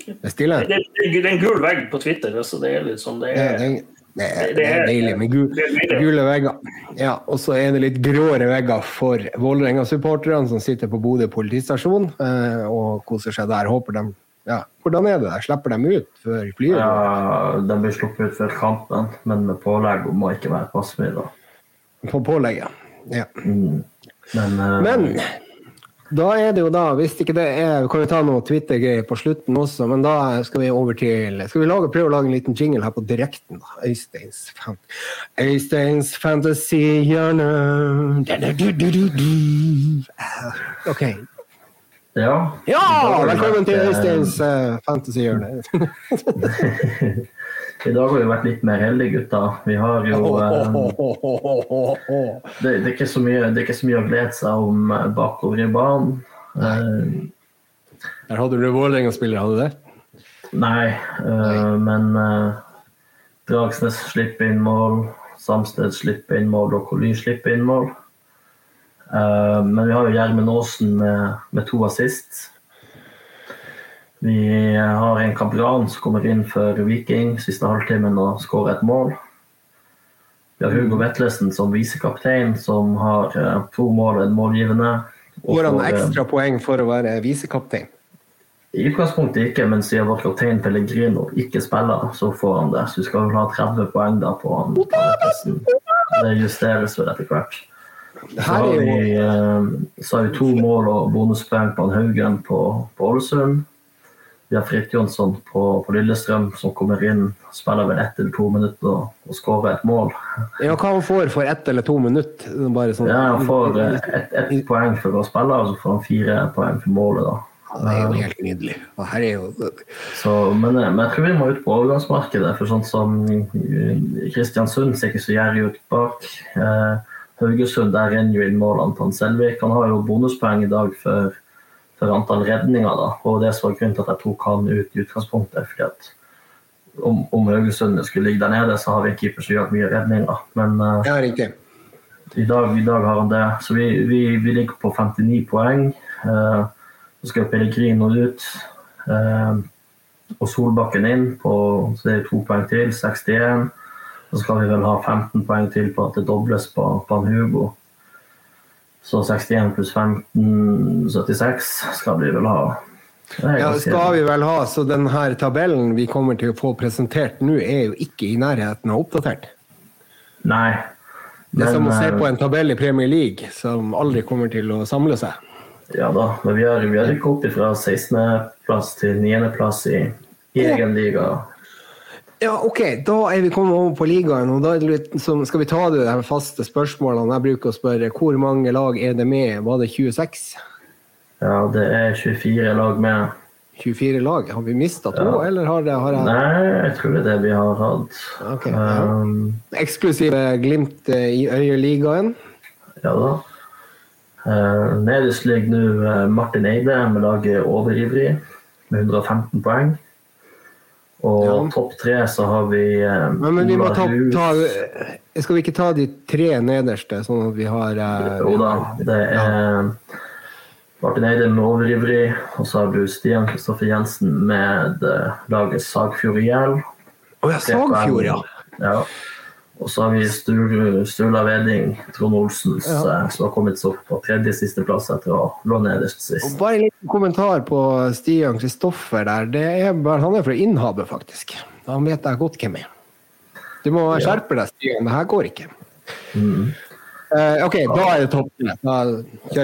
Det er stille. det, det, det er en gul vegg på Twitter. så det er litt sånn det Det er, det, det det er deilig med gul, det er gule vegger. Ja, og så er det litt gråere vegger for Vålerenga-supporterne som sitter på Bodø politistasjon eh, og koser seg der. Håper de ja, Hvordan er det der? Slipper de ut før flyet? Ja, de blir sluppet ut før kampen, men med pålegg om å ikke være passmidler. På pålegget. Ja. Mm. Men, uh, Men Da er det jo da, hvis ikke det er Vi kan jo ta noe Twitter-greier på slutten også, men da skal vi over til Skal vi lage, prøve å lage en liten jingle her på direkten, da? Øysteins, fan, Øysteins fantasyhjørne OK. Ja. Ja! Vi Velkommen til eh, Øysteins uh, fantasyhjørne. I dag har vi vært litt mer heldige, gutta. Vi har jo eh, det, det, er ikke så mye, det er ikke så mye å glede seg om eh, bakover i banen. Eh, Der hadde du Vålerenga-spillere, hadde du det? nei, eh, men eh, Dragsnes slipper inn mål, Samsted slipper inn mål og Coly slipper inn mål. Eh, men vi har jo Gjermund Aasen med, med to assist. Vi har en kapran som kommer inn for Viking siste halvtimen og skårer et mål. Vi har Hugo Vetlesen som visekaptein, som har eh, to mål og en målgivende. Får han eh, ekstra poeng for å være visekaptein? I utgangspunktet ikke, men siden vår kaptein Pellegrino ikke spiller, så får han det. Så vi skal vel ha 30 poeng da på han. Det justeres vel etter hvert. Så har vi, eh, så har vi to mål og bonuspoeng på han Haugen på, på Ålesund. Vi har Fritt Jonsson på, på Lillestrøm som kommer inn, spiller vel ett eller to minutter og, og skårer et mål. Ja, hva han får for ett eller to minutter? Sånn. Ja, Han får eh, ett et poeng for å spille, og så får han fire poeng for målet. da. Ja, Det er jo helt nydelig. Jo Så, men, eh, men jeg tror vi må ut på overgangsmarkedet. For sånn som eh, Kristiansund ser ikke så gjerrig ut bak. Eh, Haugesund, der renner jo inn målene til Selvik. Han har jo bonuspoeng i dag for, for antall redninger. da, og Det som var grunnen til at jeg tok han ut i utgangspunktet. fordi at om, om Haugesund skulle ligge der nede, så har vi en keeper som gjør mye redninger. Men eh, Ja, i, dag, i dag har han det. Så vi, vi, vi ligger på 59 poeng. Eh, så skal Pellegrino ut. Eh, og Solbakken inn, på, så det er to poeng til. 61. Så skal vi vel ha 15 poeng til på at det dobles på, på Hugo. Så 61 pluss 15, 76 skal vi vel ha. Det Ja, skal vi vel ha, så den her tabellen vi kommer til å få presentert nå, er jo ikke i nærheten av oppdatert. Nei. Det er som å se eh, på en tabell i Premier League som aldri kommer til å samle seg. Ja da, men vi har, vi har rykket opp fra 16.-plass til 9.-plass i, i egen liga. Ja, OK, da er vi kommet over på ligaen, og da litt, skal vi ta de faste spørsmålene. Jeg bruker å spørre hvor mange lag er det med? Var det 26? Ja, det er 24 lag med. 24 lag? Har vi mista to, Ja. eller har, det, har jeg Nei, jeg tror det er det vi har hatt. Okay, ja. Um, Eksklusive Glimt eh, i Øyeligaen? ja da. Uh, nederst ligger nå eh, Martin Eide med laget Overivrig med 115 poeng. Og Ja. topp tre så har vi eh, Men, men vi må ta, ta Skal vi ikke ta de tre nederste, sånn at vi har eh, Jo da. Det er Martin Eide med Overivrig, og så har du Stian Kristoffer Jensen med eh, laget Sagfjord IL. Å ja, Sagfjord, ja. Ja. Og så har vi Stur, Sturla Veding, Trond Olsens, Ja. eh, som har kommet seg opp på tredje siste plass etter å lå nederst Og sist. bare en liten kommentar på Stian Kristoffer der. Det er bare, han er fra Innhavet, faktisk. Han vet jeg godt hvem er. Du må skjerpe deg, Stian. Det her går ikke. Mm. Uh, OK, da er det topp tre.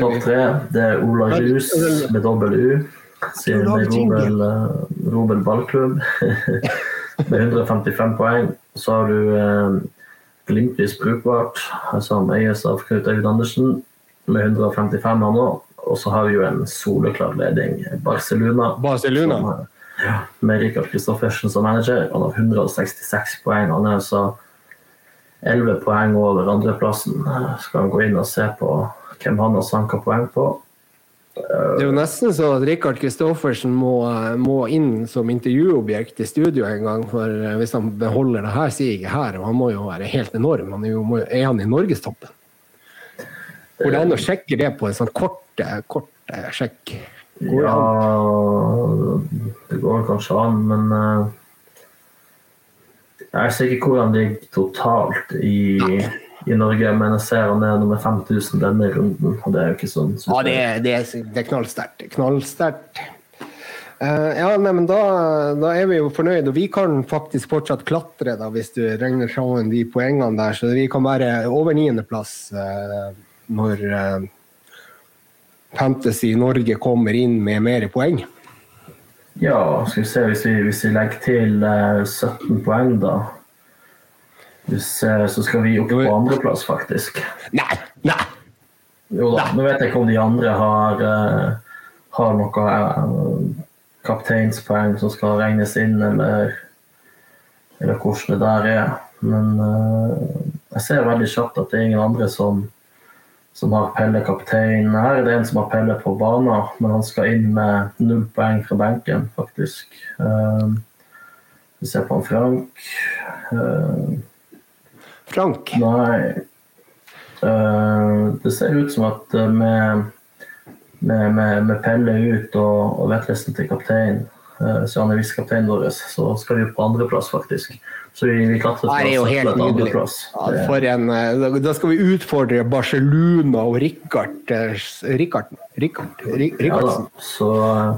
Topp tre, det er Ola Rus med dobbel U. Siden. Robel, eh, Robel ballklubb med 155 poeng. Så har du eh, Glimpvis Brukbart, som eies av Knut Øyvind Andersen, med 155 han nå. Og så har vi jo en soleklar leding, Barcelona. Barcelona. som, ja, med Rikard Kristoffersen som manager. Han har 166 poeng. Han er altså 11 poeng over andreplassen. Skal han gå inn og se på hvem han har sanka poeng på? Det er jo nesten sånn at Rikard Kristoffersen må, må inn som intervjuobjekt i studio en gang, for eh, hvis han beholder det her sier jeg her, og han må jo være helt enorm. Han er, jo, er han i norgestoppen? Går det an å sjekke det på en sånn kort, kort sjekk? Går Ja, det går kanskje an, men eh, Jeg ser ikke hvordan det ligger totalt i, i Norge, men jeg ser han er nummer 5000 denne runden, og det er jo ikke sånn Ja, det er, det er, det er knallsterkt. Knallsterkt. Uh, ja, nei, men da, da er vi jo fornøyd, og vi kan faktisk fortsatt klatre, da, hvis du regner sammen de poengene der. Så vi kan være over niendeplass uh, når, uh, Fantasy Norge kommer inn med mer poeng? Ja, skal vi se hvis vi, hvis vi legger til uh, 17 poeng, da. Hvis, eh, så skal vi opp på andreplass, faktisk. Nei! Nei! Jo da, nå vet jeg ikke om de andre har, uh, har noe uh, kapteinspoeng som skal regnes inn, eller, eller hvordan det der er. Men uh, jeg ser veldig kjapt at det er ingen andre som, som har Pelle kaptein. Her er det en som har Pelle på banen, men han skal inn med null poeng fra benken, faktisk. Vi ser på han Frank. Eh, Frank? Nei. Eh, det ser ut som at eh, med, med, med, med Pelle ut og, og Vetlesen til kaptein, uh, så han er visekapteinen vår, så skal vi på andreplass, faktisk. Så vi, vi klatret er jo helt nydelig. Ja, en, eh, da skal vi utfordre Barcelona og Rikard eh, Rikard, Rikardsen Ja Rikardsen så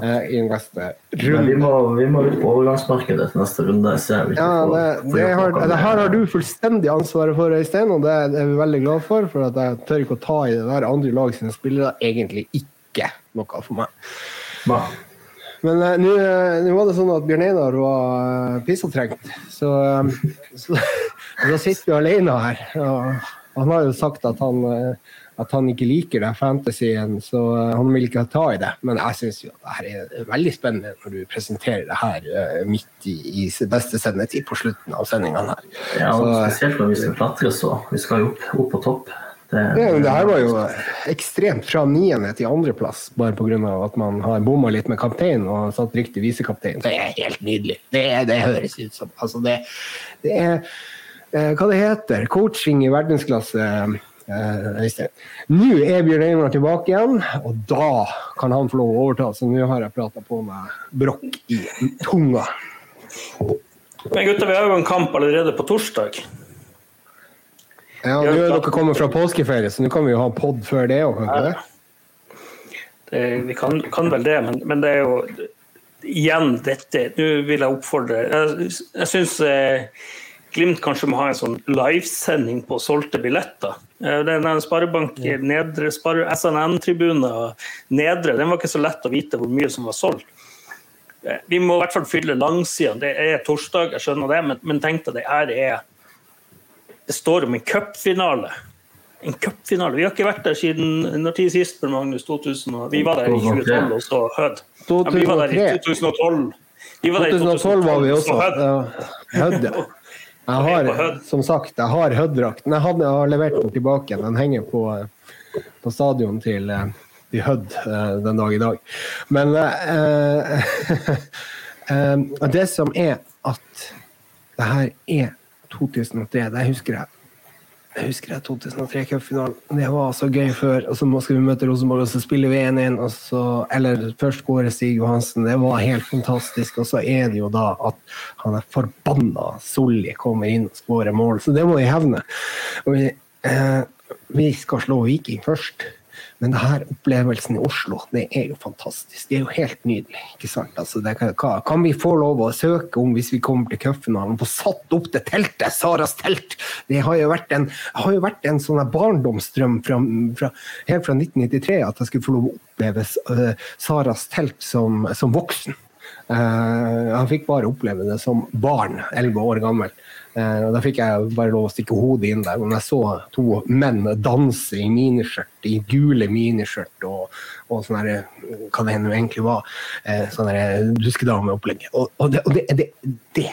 eh, i neste runde. vi må, vi må ut på overgangsmarkedet til neste runde. Ja, det, det har, det her har du fullstendig ansvaret for, Øystein, og det er vi veldig glad for. For at jeg tør ikke å ta i det der andre lag sine spillere. Egentlig ikke noe for meg. Hva? Men uh, nå eh, var det sånn at Bjørn Einar var uh, pissetrengt, så, um, så da sitter vi alene her. Og han har jo sagt at han, uh, at han ikke liker det fantasyen, så eh, han vil ikke ta i det. Men jeg syns jo at det her er veldig spennende når du presenterer det her eh, midt i, i beste sendetid på slutten av sendingene her. Ja, og Så, spesielt når vi skal klatre så. Vi skal jo opp, opp på topp. Det, det, det her var jo ekstremt fra niende til andreplass, bare pga. at man har bomma litt med kaptein og satt riktig visekaptein. Det er helt nydelig. Det, det høres ut som altså det, det er eh, Hva det heter? Coaching i verdensklasse. eh, Øystein. Nå er Bjørn Einar tilbake igjen, og da kan han få lov å overta. Så nå har jeg prata på meg brokk i tunga. Men gutter, vi har jo en kamp allerede på torsdag. Ja, Nå er dere kommet fra påskeferie, så nå kan vi jo ha pod før det òg, kan vi det? Det, vi kan, kan vel det, men, men det er jo igjen dette Nå vil jeg oppfordre Jeg, jeg syns eh, Glimt kanskje må ha en sånn livesending på solgte billetter. Eh, Den Sparebank nedre, Spare, SNN-tribunen nedre, den var ikke så lett å vite hvor mye som var solgt. Eh, Vi må i hvert fall fylle langsidene. Det er torsdag, jeg skjønner det, men, men tenk deg det her er Det står om en cupfinale. En cupfinale. Vi har ikke vært der siden når tid sist, Magnus? 2000, og- vi var der i 2012 og så Hødd. Ja, vi var der i 2012. Vi var der i 2012 var vi og også. så Hødd. Ja, Jeg har, som sagt, jeg har Hødd-drakten. Jeg jeg har levert den tilbake. Den henger på, på stadion til, eh, til Hødd eh, den dag i dag. Men eh, eh, det som er at det her er 2003, det husker jeg. Jeg husker jeg 2003 cupfinalen. Det var så gøy før. Og så skal vi møte Rosenborg, og så spiller vi 1-1. og så- Eller først skårer Stig Johansen. Det var helt fantastisk. Og så er det jo da at han er forbanna Solli kommer inn og skårer mål. Så det må vi hevne. Og vi, eh, vi skal slå Viking først. Men det her opplevelsen i Oslo, det er jo fantastisk. Det er jo helt nydelig. ikke sant? Altså, kan, kan vi få lov å søke om hvis vi kommer til cupfinalen? Få satt opp det teltet, Saras telt! Det har jo vært en, har jo vært en sånn barndomsdrøm fra, fra, helt fra 1993 at jeg skulle få lov å oppleve eh, Saras telt som, som voksen. Eh, han fikk bare oppleve det som barn, elleve år gammel. Eh, Da fikk jeg bare lov å stikke hodet inn der. Men jeg så to menn danse i miniskjørt, i gule miniskjørt og, og sånn hva det egentlig var. Eh, sånn duskedameopplegg. Og, og, det, og det, det, det,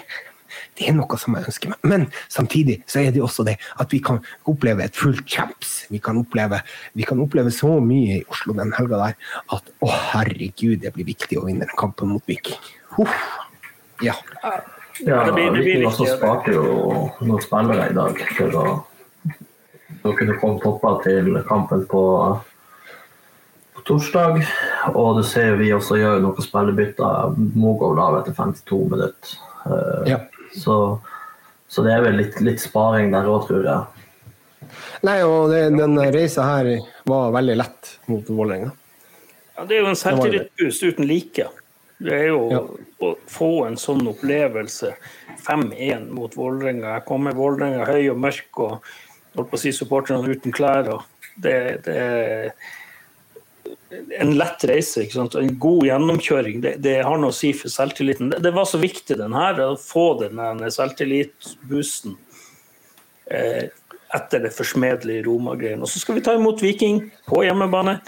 det er noe som jeg ønsker meg. Men samtidig så er det også det at vi kan oppleve et fullt champs. Vi kan oppleve, vi kan oppleve så mye i Oslo den helga der at å herregud, det blir viktig å vinne den kampen mot Viking. Huff. Ja. Ja, det blir- det blir Viking også sparte jo noen spillere i dag for å, for å kunne komme toppa til kampen på, på torsdag. Og du ser vi også gjør noen spillebytter. Mogov av etter 52 minutter. Uh, ja. Så, så det er vel litt, litt sparing der òg, tror jeg. Nei, og det, den reisa her var veldig lett mot Vålerenga. Ja, det er jo en selvtillitsboost uten like. Det er jo Ja. å få en sånn opplevelse. 5-1 mot Vålerenga. Jeg kommer Vålerenga høy og mørk og holdt på å si supporterne uten klær. Og det, det, en lett reise. En god gjennomkjøring. Det, det, har noe å si for selvtilliten. Det, det var så viktig den her, å få denne selvtillitsboosten eh, etter det forsmedelige Roma-greien. Og så skal vi ta imot Viking på hjemmebane,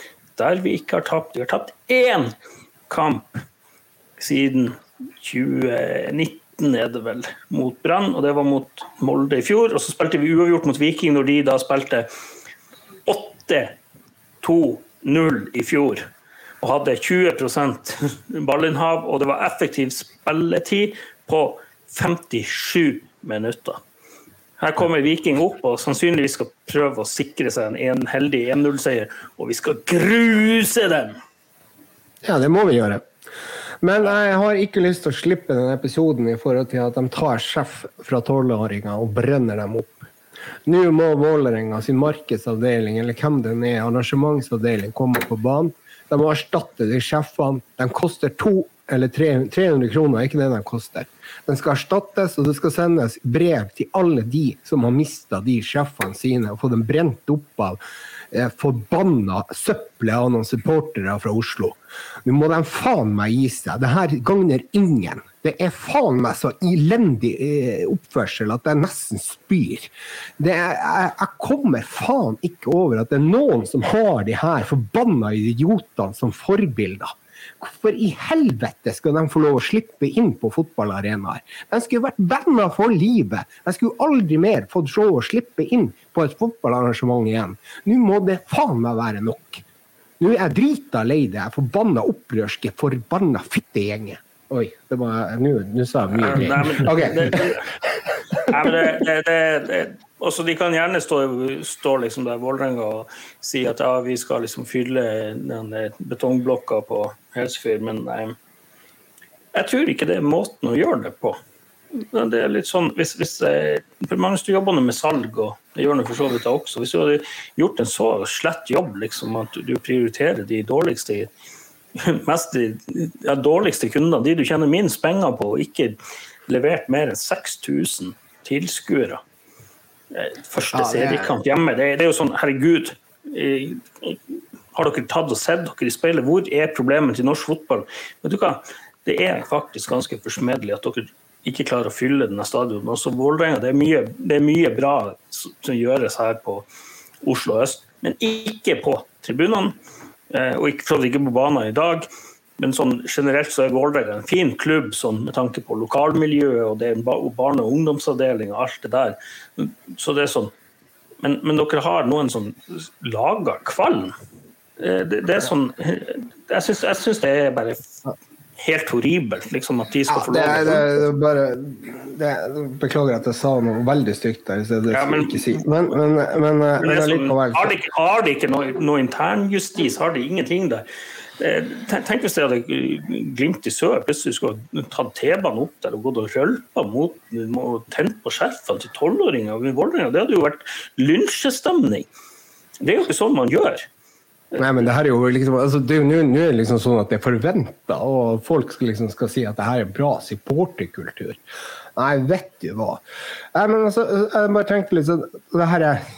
der vi ikke har tapt. Vi har tapt én kamp siden 2019 er det vel, mot Brann, og det var mot Molde i fjor. Og så spilte vi uavgjort mot Viking når de da spilte 8-2 0 i fjor og hadde 20% ballinnhav, og det var effektiv spilletid på 57 minutter. Her kommer Viking opp og sannsynligvis skal prøve å sikre seg en heldig 1-0-seier, og vi skal gruse dem! Ja, det må vi gjøre. Men jeg har ikke lyst til å slippe den episoden i forhold til at de tar sjef fra tolvåringer og brenner dem opp. Nå må Vålerenga sin markedsavdeling, eller hvem den er, arrangementsavdeling, komme på banen. De må erstatte de sjefene. De koster to eller 300 kroner, er ikke det de koster. Den skal erstattes, og det skal sendes brev til alle de som har mista de sjefene sine, og få dem brent opp av eh, forbanna søppelet av noen supportere fra Oslo. Nå må de faen meg gi seg. Det her gagner ingen. Det er faen meg så elendig eh, oppførsel at jeg nesten spyr. Er, jeg, jeg, kommer faen ikke over at det er noen som har de her forbanna idiotene som forbilder. Hvorfor i helvete skal de få lov å slippe inn på fotballarenaer? De skulle vært venner for livet. De skulle aldri mer fått se å slippe inn på et fotballarrangement igjen. Nå må det faen meg være nok. Nå er jeg drita lei det forbanna opprørske, forbanna fittegjengen. Oi, det var Nå sa jeg mye greier. Okay. Nei, men det, det, det, også De kan gjerne stå, stå liksom der Vålerenga og si at ja, vi skal liksom fylle den betongblokka på Helsefyr, men nei, jeg tror ikke det er måten å gjøre det på. Det er litt sånn, hvis, hvis Magnus, du jobber med salg, og det gjør du for så vidt også. Hvis du hadde gjort en så slett jobb, liksom, at du prioriterer de dårligste mest ja, dårligste kundene, de du tjener minst penger på, og ikke levert mer enn 6000 tilskuere. Eh, første ja, seriekamp hjemme. Det, det, er jo sånn, herregud. Har dere tatt og sett dere i speilet? Hvor er problemet til norsk fotball? Vet du hva? Det er faktisk ganske forsmedelig at dere ikke klarer å fylle denne stadionet. Også Vålerenga. Det, det, er mye bra som gjøres her på Oslo øst, men ikke på tribunene. Eh, og ikke, ikke på banen i dag. Men sånn, generelt så er Vålerenga en fin klubb sånn, med tanke på lokalmiljøet og det er barne- og ungdomsavdeling og alt det der. Så det er sånn. Men, men dere har noen som lager kvalm. Eh, det, det, er sånn Jeg syns det er bare helt horribelt liksom, at de skal få lov det, det. Bare, det, beklager at jeg sa noe veldig stygt der. Så det ja, men, ikke si. men, men, men, men sånn, har, de, har de ikke noe, noe internjustis? Har de ingenting der? Eh, tenk hvis det hadde Glimt i sør plutselig skulle tatt T-banen opp der og gått og rølpa mot og tent på skjerfene til tolvåringer. Det hadde jo vært lynsjestemning. Det er jo ikke sånn man gjør. Nei, men det her er jo liksom, altså, det er jo nå liksom sånn at det er forventa, og folk skal, liksom, skal si at det her er bra supporterkultur. Nei, vet du hva. Nei, men altså, jeg bare tenkte litt sånn det her er,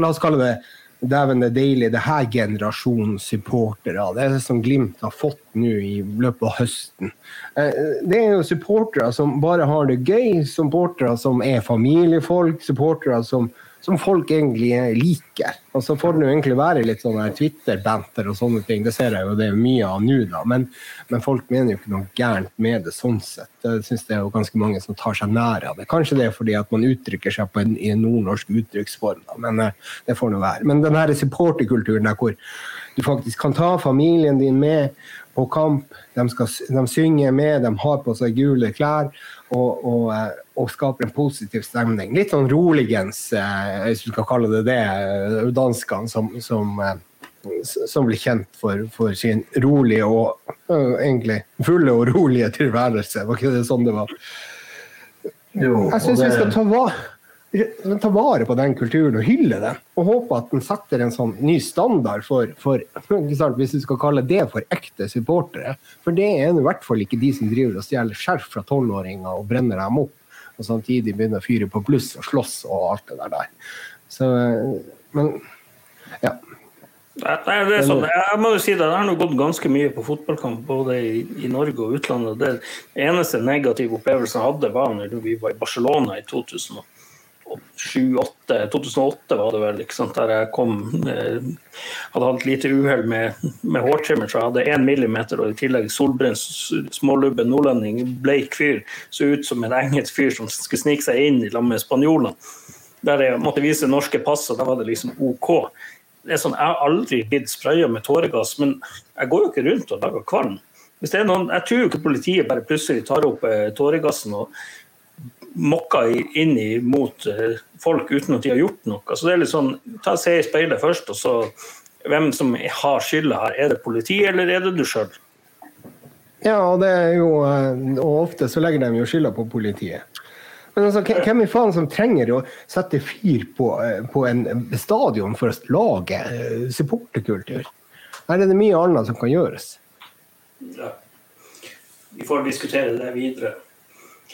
La oss kalle det Dæven, det er deilig. Det her generasjonen supportere. Det er det som Glimt har fått nå i løpet av høsten. Eh, det er jo supportere som bare har det gøy, supportere som er familiefolk, supportere som som folk egentlig liker. Og så får det jo egentlig være litt sånn Twitter-banter og sånne ting. Det ser jeg jo det er mye av nå, da. Men, men, folk mener jo ikke noe gærent med det sånn sett. Jeg syns det er jo ganske mange som tar seg nær av det. Kanskje det er fordi at man uttrykker seg på en, i en nordnorsk uttrykksform, da. men uh, det får nå være. Men den her supporterkulturen der hvor du faktisk kan ta familien din med på kamp. De, skal, de synger med, de har på seg gule klær og, og, eh, og skaper en positiv stemning. Litt sånn roligens, eh, hvis du skal kalle det det, eh, danskene som, som, som blir kjent for, for, sin rolige og egentlig fulle og rolige tilværelse. Var ikke det sånn det var? Jo, Jeg syns vi skal ta vare ta vare på den kulturen og hylle den. Og håpe at den setter en sånn ny standard for, for hvis du skal kalle det for ekte supportere. For det er i hvert fall ikke de som driver og stjeler skjerf fra tolvåringer og brenner dem opp, og samtidig begynner å fyre på bluss og slåss og alt det der. Så, men ja. Nei, det er sånn, jeg må jo si det, det har nå gått ganske mye på fotballkamp både i, i Norge og utlandet. Det eneste negative opplevelsen jeg hadde, var når vi var i Barcelona i 2007 2008, 2008 var det vel, sant? der jeg kom eh, Hadde hatt lite uhell med, med hårtrimmer, så jeg hadde én millimeter, og i tillegg solbrent, smålubben nordlending, bleik fyr. Så ut som en engelsk fyr som skulle snike seg inn i lag med spanjolene. Der jeg måtte vise norske pass, og da var det liksom OK det er sånn, Jeg har aldri blitt spraya med tåregass, men jeg går jo ikke rundt og lager kvalm. Hvis det er noen, Jeg tror jo ikke politiet bare plutselig tar opp eh, tåregassen og mokker inn mot eh, folk uten at de har gjort noe. Så det er litt sånn, ta Se i speilet først, og så hvem som har skylda her. Er det politiet, eller er det du sjøl? Ja, og det er jo, eh, og ofte så legger de jo skylda på politiet. Men altså, hvem i faen som trenger å sette fyr på, eh, på en stadion for å lage supporterkultur? Her er det mye annet som kan gjøres. Ja. Vi får diskutere det videre.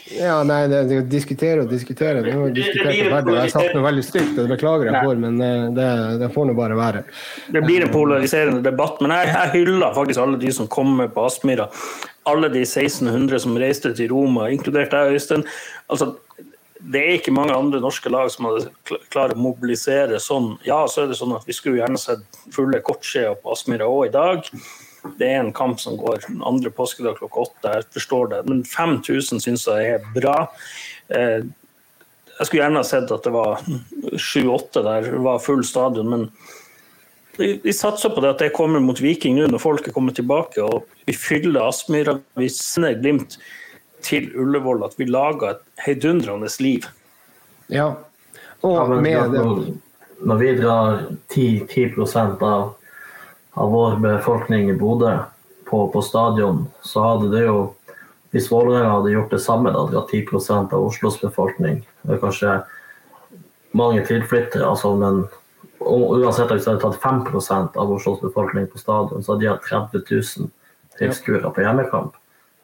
Ja, nei, det, det, diskutere og diskutere. Det, det, verden. jeg sagt noe veldig stygt, og det beklager jeg for, men eh, det, det får nå bare være. Det blir en polariserende debatt, men jeg, jeg hyller faktisk alle de som kommer på Aspmyra. Alle de 1600 som reiste til Roma, inkludert deg, Øystein. Altså, det er ikke mange andre norske lag som hadde klart å mobilisere sånn. Ja, så er det sånn at vi skulle gjerne sett fulle kortskjeer på Aspmyra òg i dag. Det er en kamp som går andre påskedag klokka åtte, jeg forstår det. Men 5000 syns jeg er bra. Eh, jeg skulle gjerne ha sett at det var sju-åtte der, det var full stadion. men vi satser på det at det kommer mot Viking nå når folk er kommet tilbake. og Vi fyller Aspmyra, vi sender Glimt til Ullevål at vi lager et heidundrende liv. Ja, og med det Når vi drar 10, 10 av, av vår befolkning i Bodø på, på, stadion, så hadde det jo Hvis Vålerenga hadde gjort det samme, da at 10% av Oslos befolkning Det er kanskje mange tilflyttere, altså, men uansett hvis de hadde tatt 5% av Oslos befolkning på stadion, så hadde de hatt 30 000 tilskuere på hjemmekamp.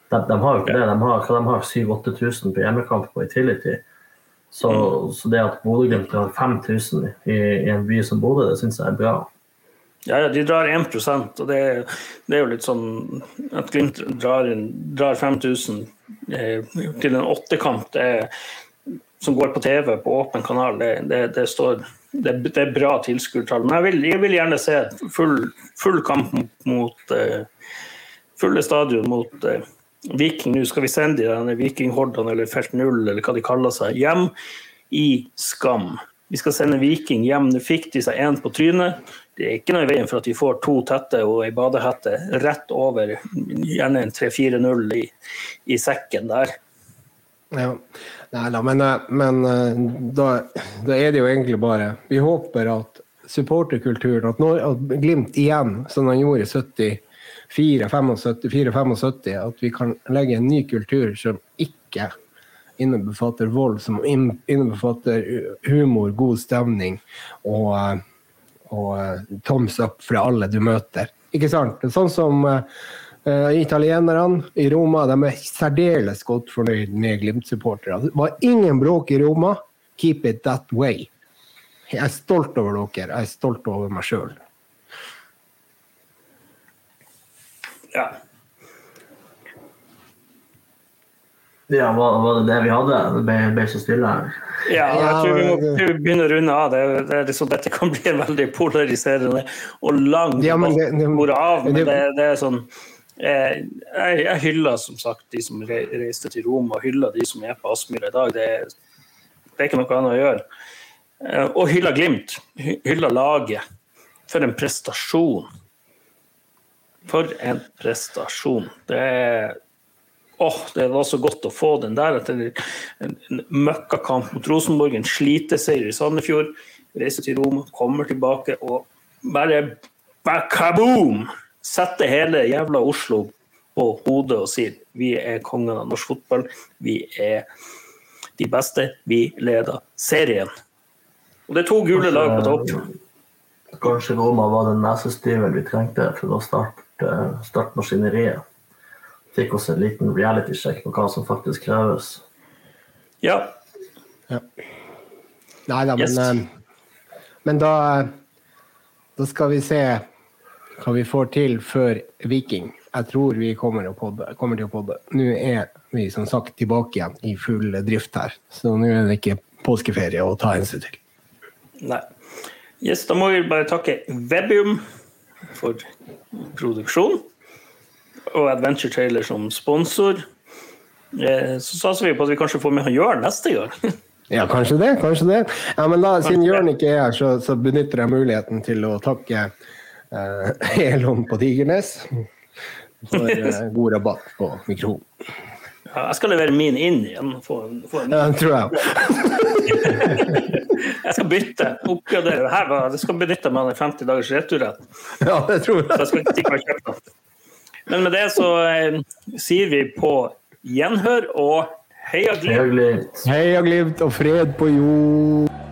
De, de, har jo ikke det. De har, de har 7000-8000 på hjemmekamp på Itility. Så, så det at Bodø-Glimt har 5000 i, i, en by som Bodø, det syns jeg er bra. Ja, ja, de drar 1% og det, det, er jo litt sånn at Glimt drar, drar 5000 eh, til en åttekamp som går på TV på åpen kanal. Det, det, det står, det, er bra tilskuertall. Men jeg vil, jeg vil, gjerne se full, full kamp mot eh, fulle stadion mot eh, Viking, nå skal vi sende de vikinghordene eller Felt Null eller hva de kaller seg, hjem i skam. Vi skal sende Viking hjem. Nå fikk de seg én på trynet. Det er ikke noe i veien for at vi får to tette og ei badehette rett over, gjerne en 3-4-0 i, i, sekken der. Ja, Nei da, men, men da, da, er det jo egentlig bare Vi håper at supporterkulturen, at, at Glimt igjen, som han gjorde i 70 4-75, at vi kan legge en ny kultur som ikke innebefatter vold, som innebefatter humor, god stemning og, og thumbs up fra alle du møter. Ikke sant? Sånn som uh, italienerne i Roma, de er særdeles godt fornøyd med Glimt-supportere. Det var ingen bråk i Roma. Keep it that way. Jeg er stolt over dere. Jeg er stolt over meg sjøl. Ja. Ja, var, var, det det vi hadde? Det ble, ble så stille her. Ja, jeg tror vi må begynne å runde av. Det, det, liksom, dette kan bli veldig polariserende og lang ja, men det, det, av. Men det, det er sånn eh, jeg, jeg, hyller som sagt de som reiste til Rom, og hyller de som er på Aspmyra i dag. Det, det, er ikke noe annet å gjøre. Eh, og hyller Glimt. Hyller laget. For en prestasjon. For en prestasjon. Det, oh, det var så godt å få den der etter en, møkkakamp mot Rosenborg, en sliteseier i Sandefjord. Reiser til Roma, kommer tilbake og bare kaboom! Setter hele jævla Oslo på hodet og sier vi er kongen av norsk fotball. Vi er de beste. Vi leder serien. Og det er to gule lag på topp. Kanskje Roma var den nesestyveren vi trengte for å starte starte maskineriet. Fikk oss en liten reality-sjekk på hva som faktisk kreves. Ja. ja. Nei da, men, yes. Eh, men da Da skal vi se hva vi får til før Viking. Jeg tror vi kommer, å podde, kommer til å podde. Nå er vi som sagt tilbake igjen i full drift her, så nå er det ikke påskeferie å ta hensyn til. Nei. Yes, da må vi bare takke Webium for produksjon og Adventure Trailer som sponsor. Eh, Så satser vi på at vi kanskje får med Jørn neste gang. Ja, kanskje det. kanskje det. Ja, men da, Siden Jørn ikke er her, så, så benytter jeg muligheten til å takke uh, Elon på Tigernes for uh, god rabatt på mikrofon. Ja, jeg skal levere min inn igjen. Få, få en, Ja, den tror jeg. jeg skal bytte. Oppgradere. Her jeg skal benytte meg av den 50 dagers returrett. Ja, det tror Så jeg jeg. skal ikke kjøpe den. Men med det så eh, sier vi på gjenhør og heia Glimt! Heia Glimt og fred på jord.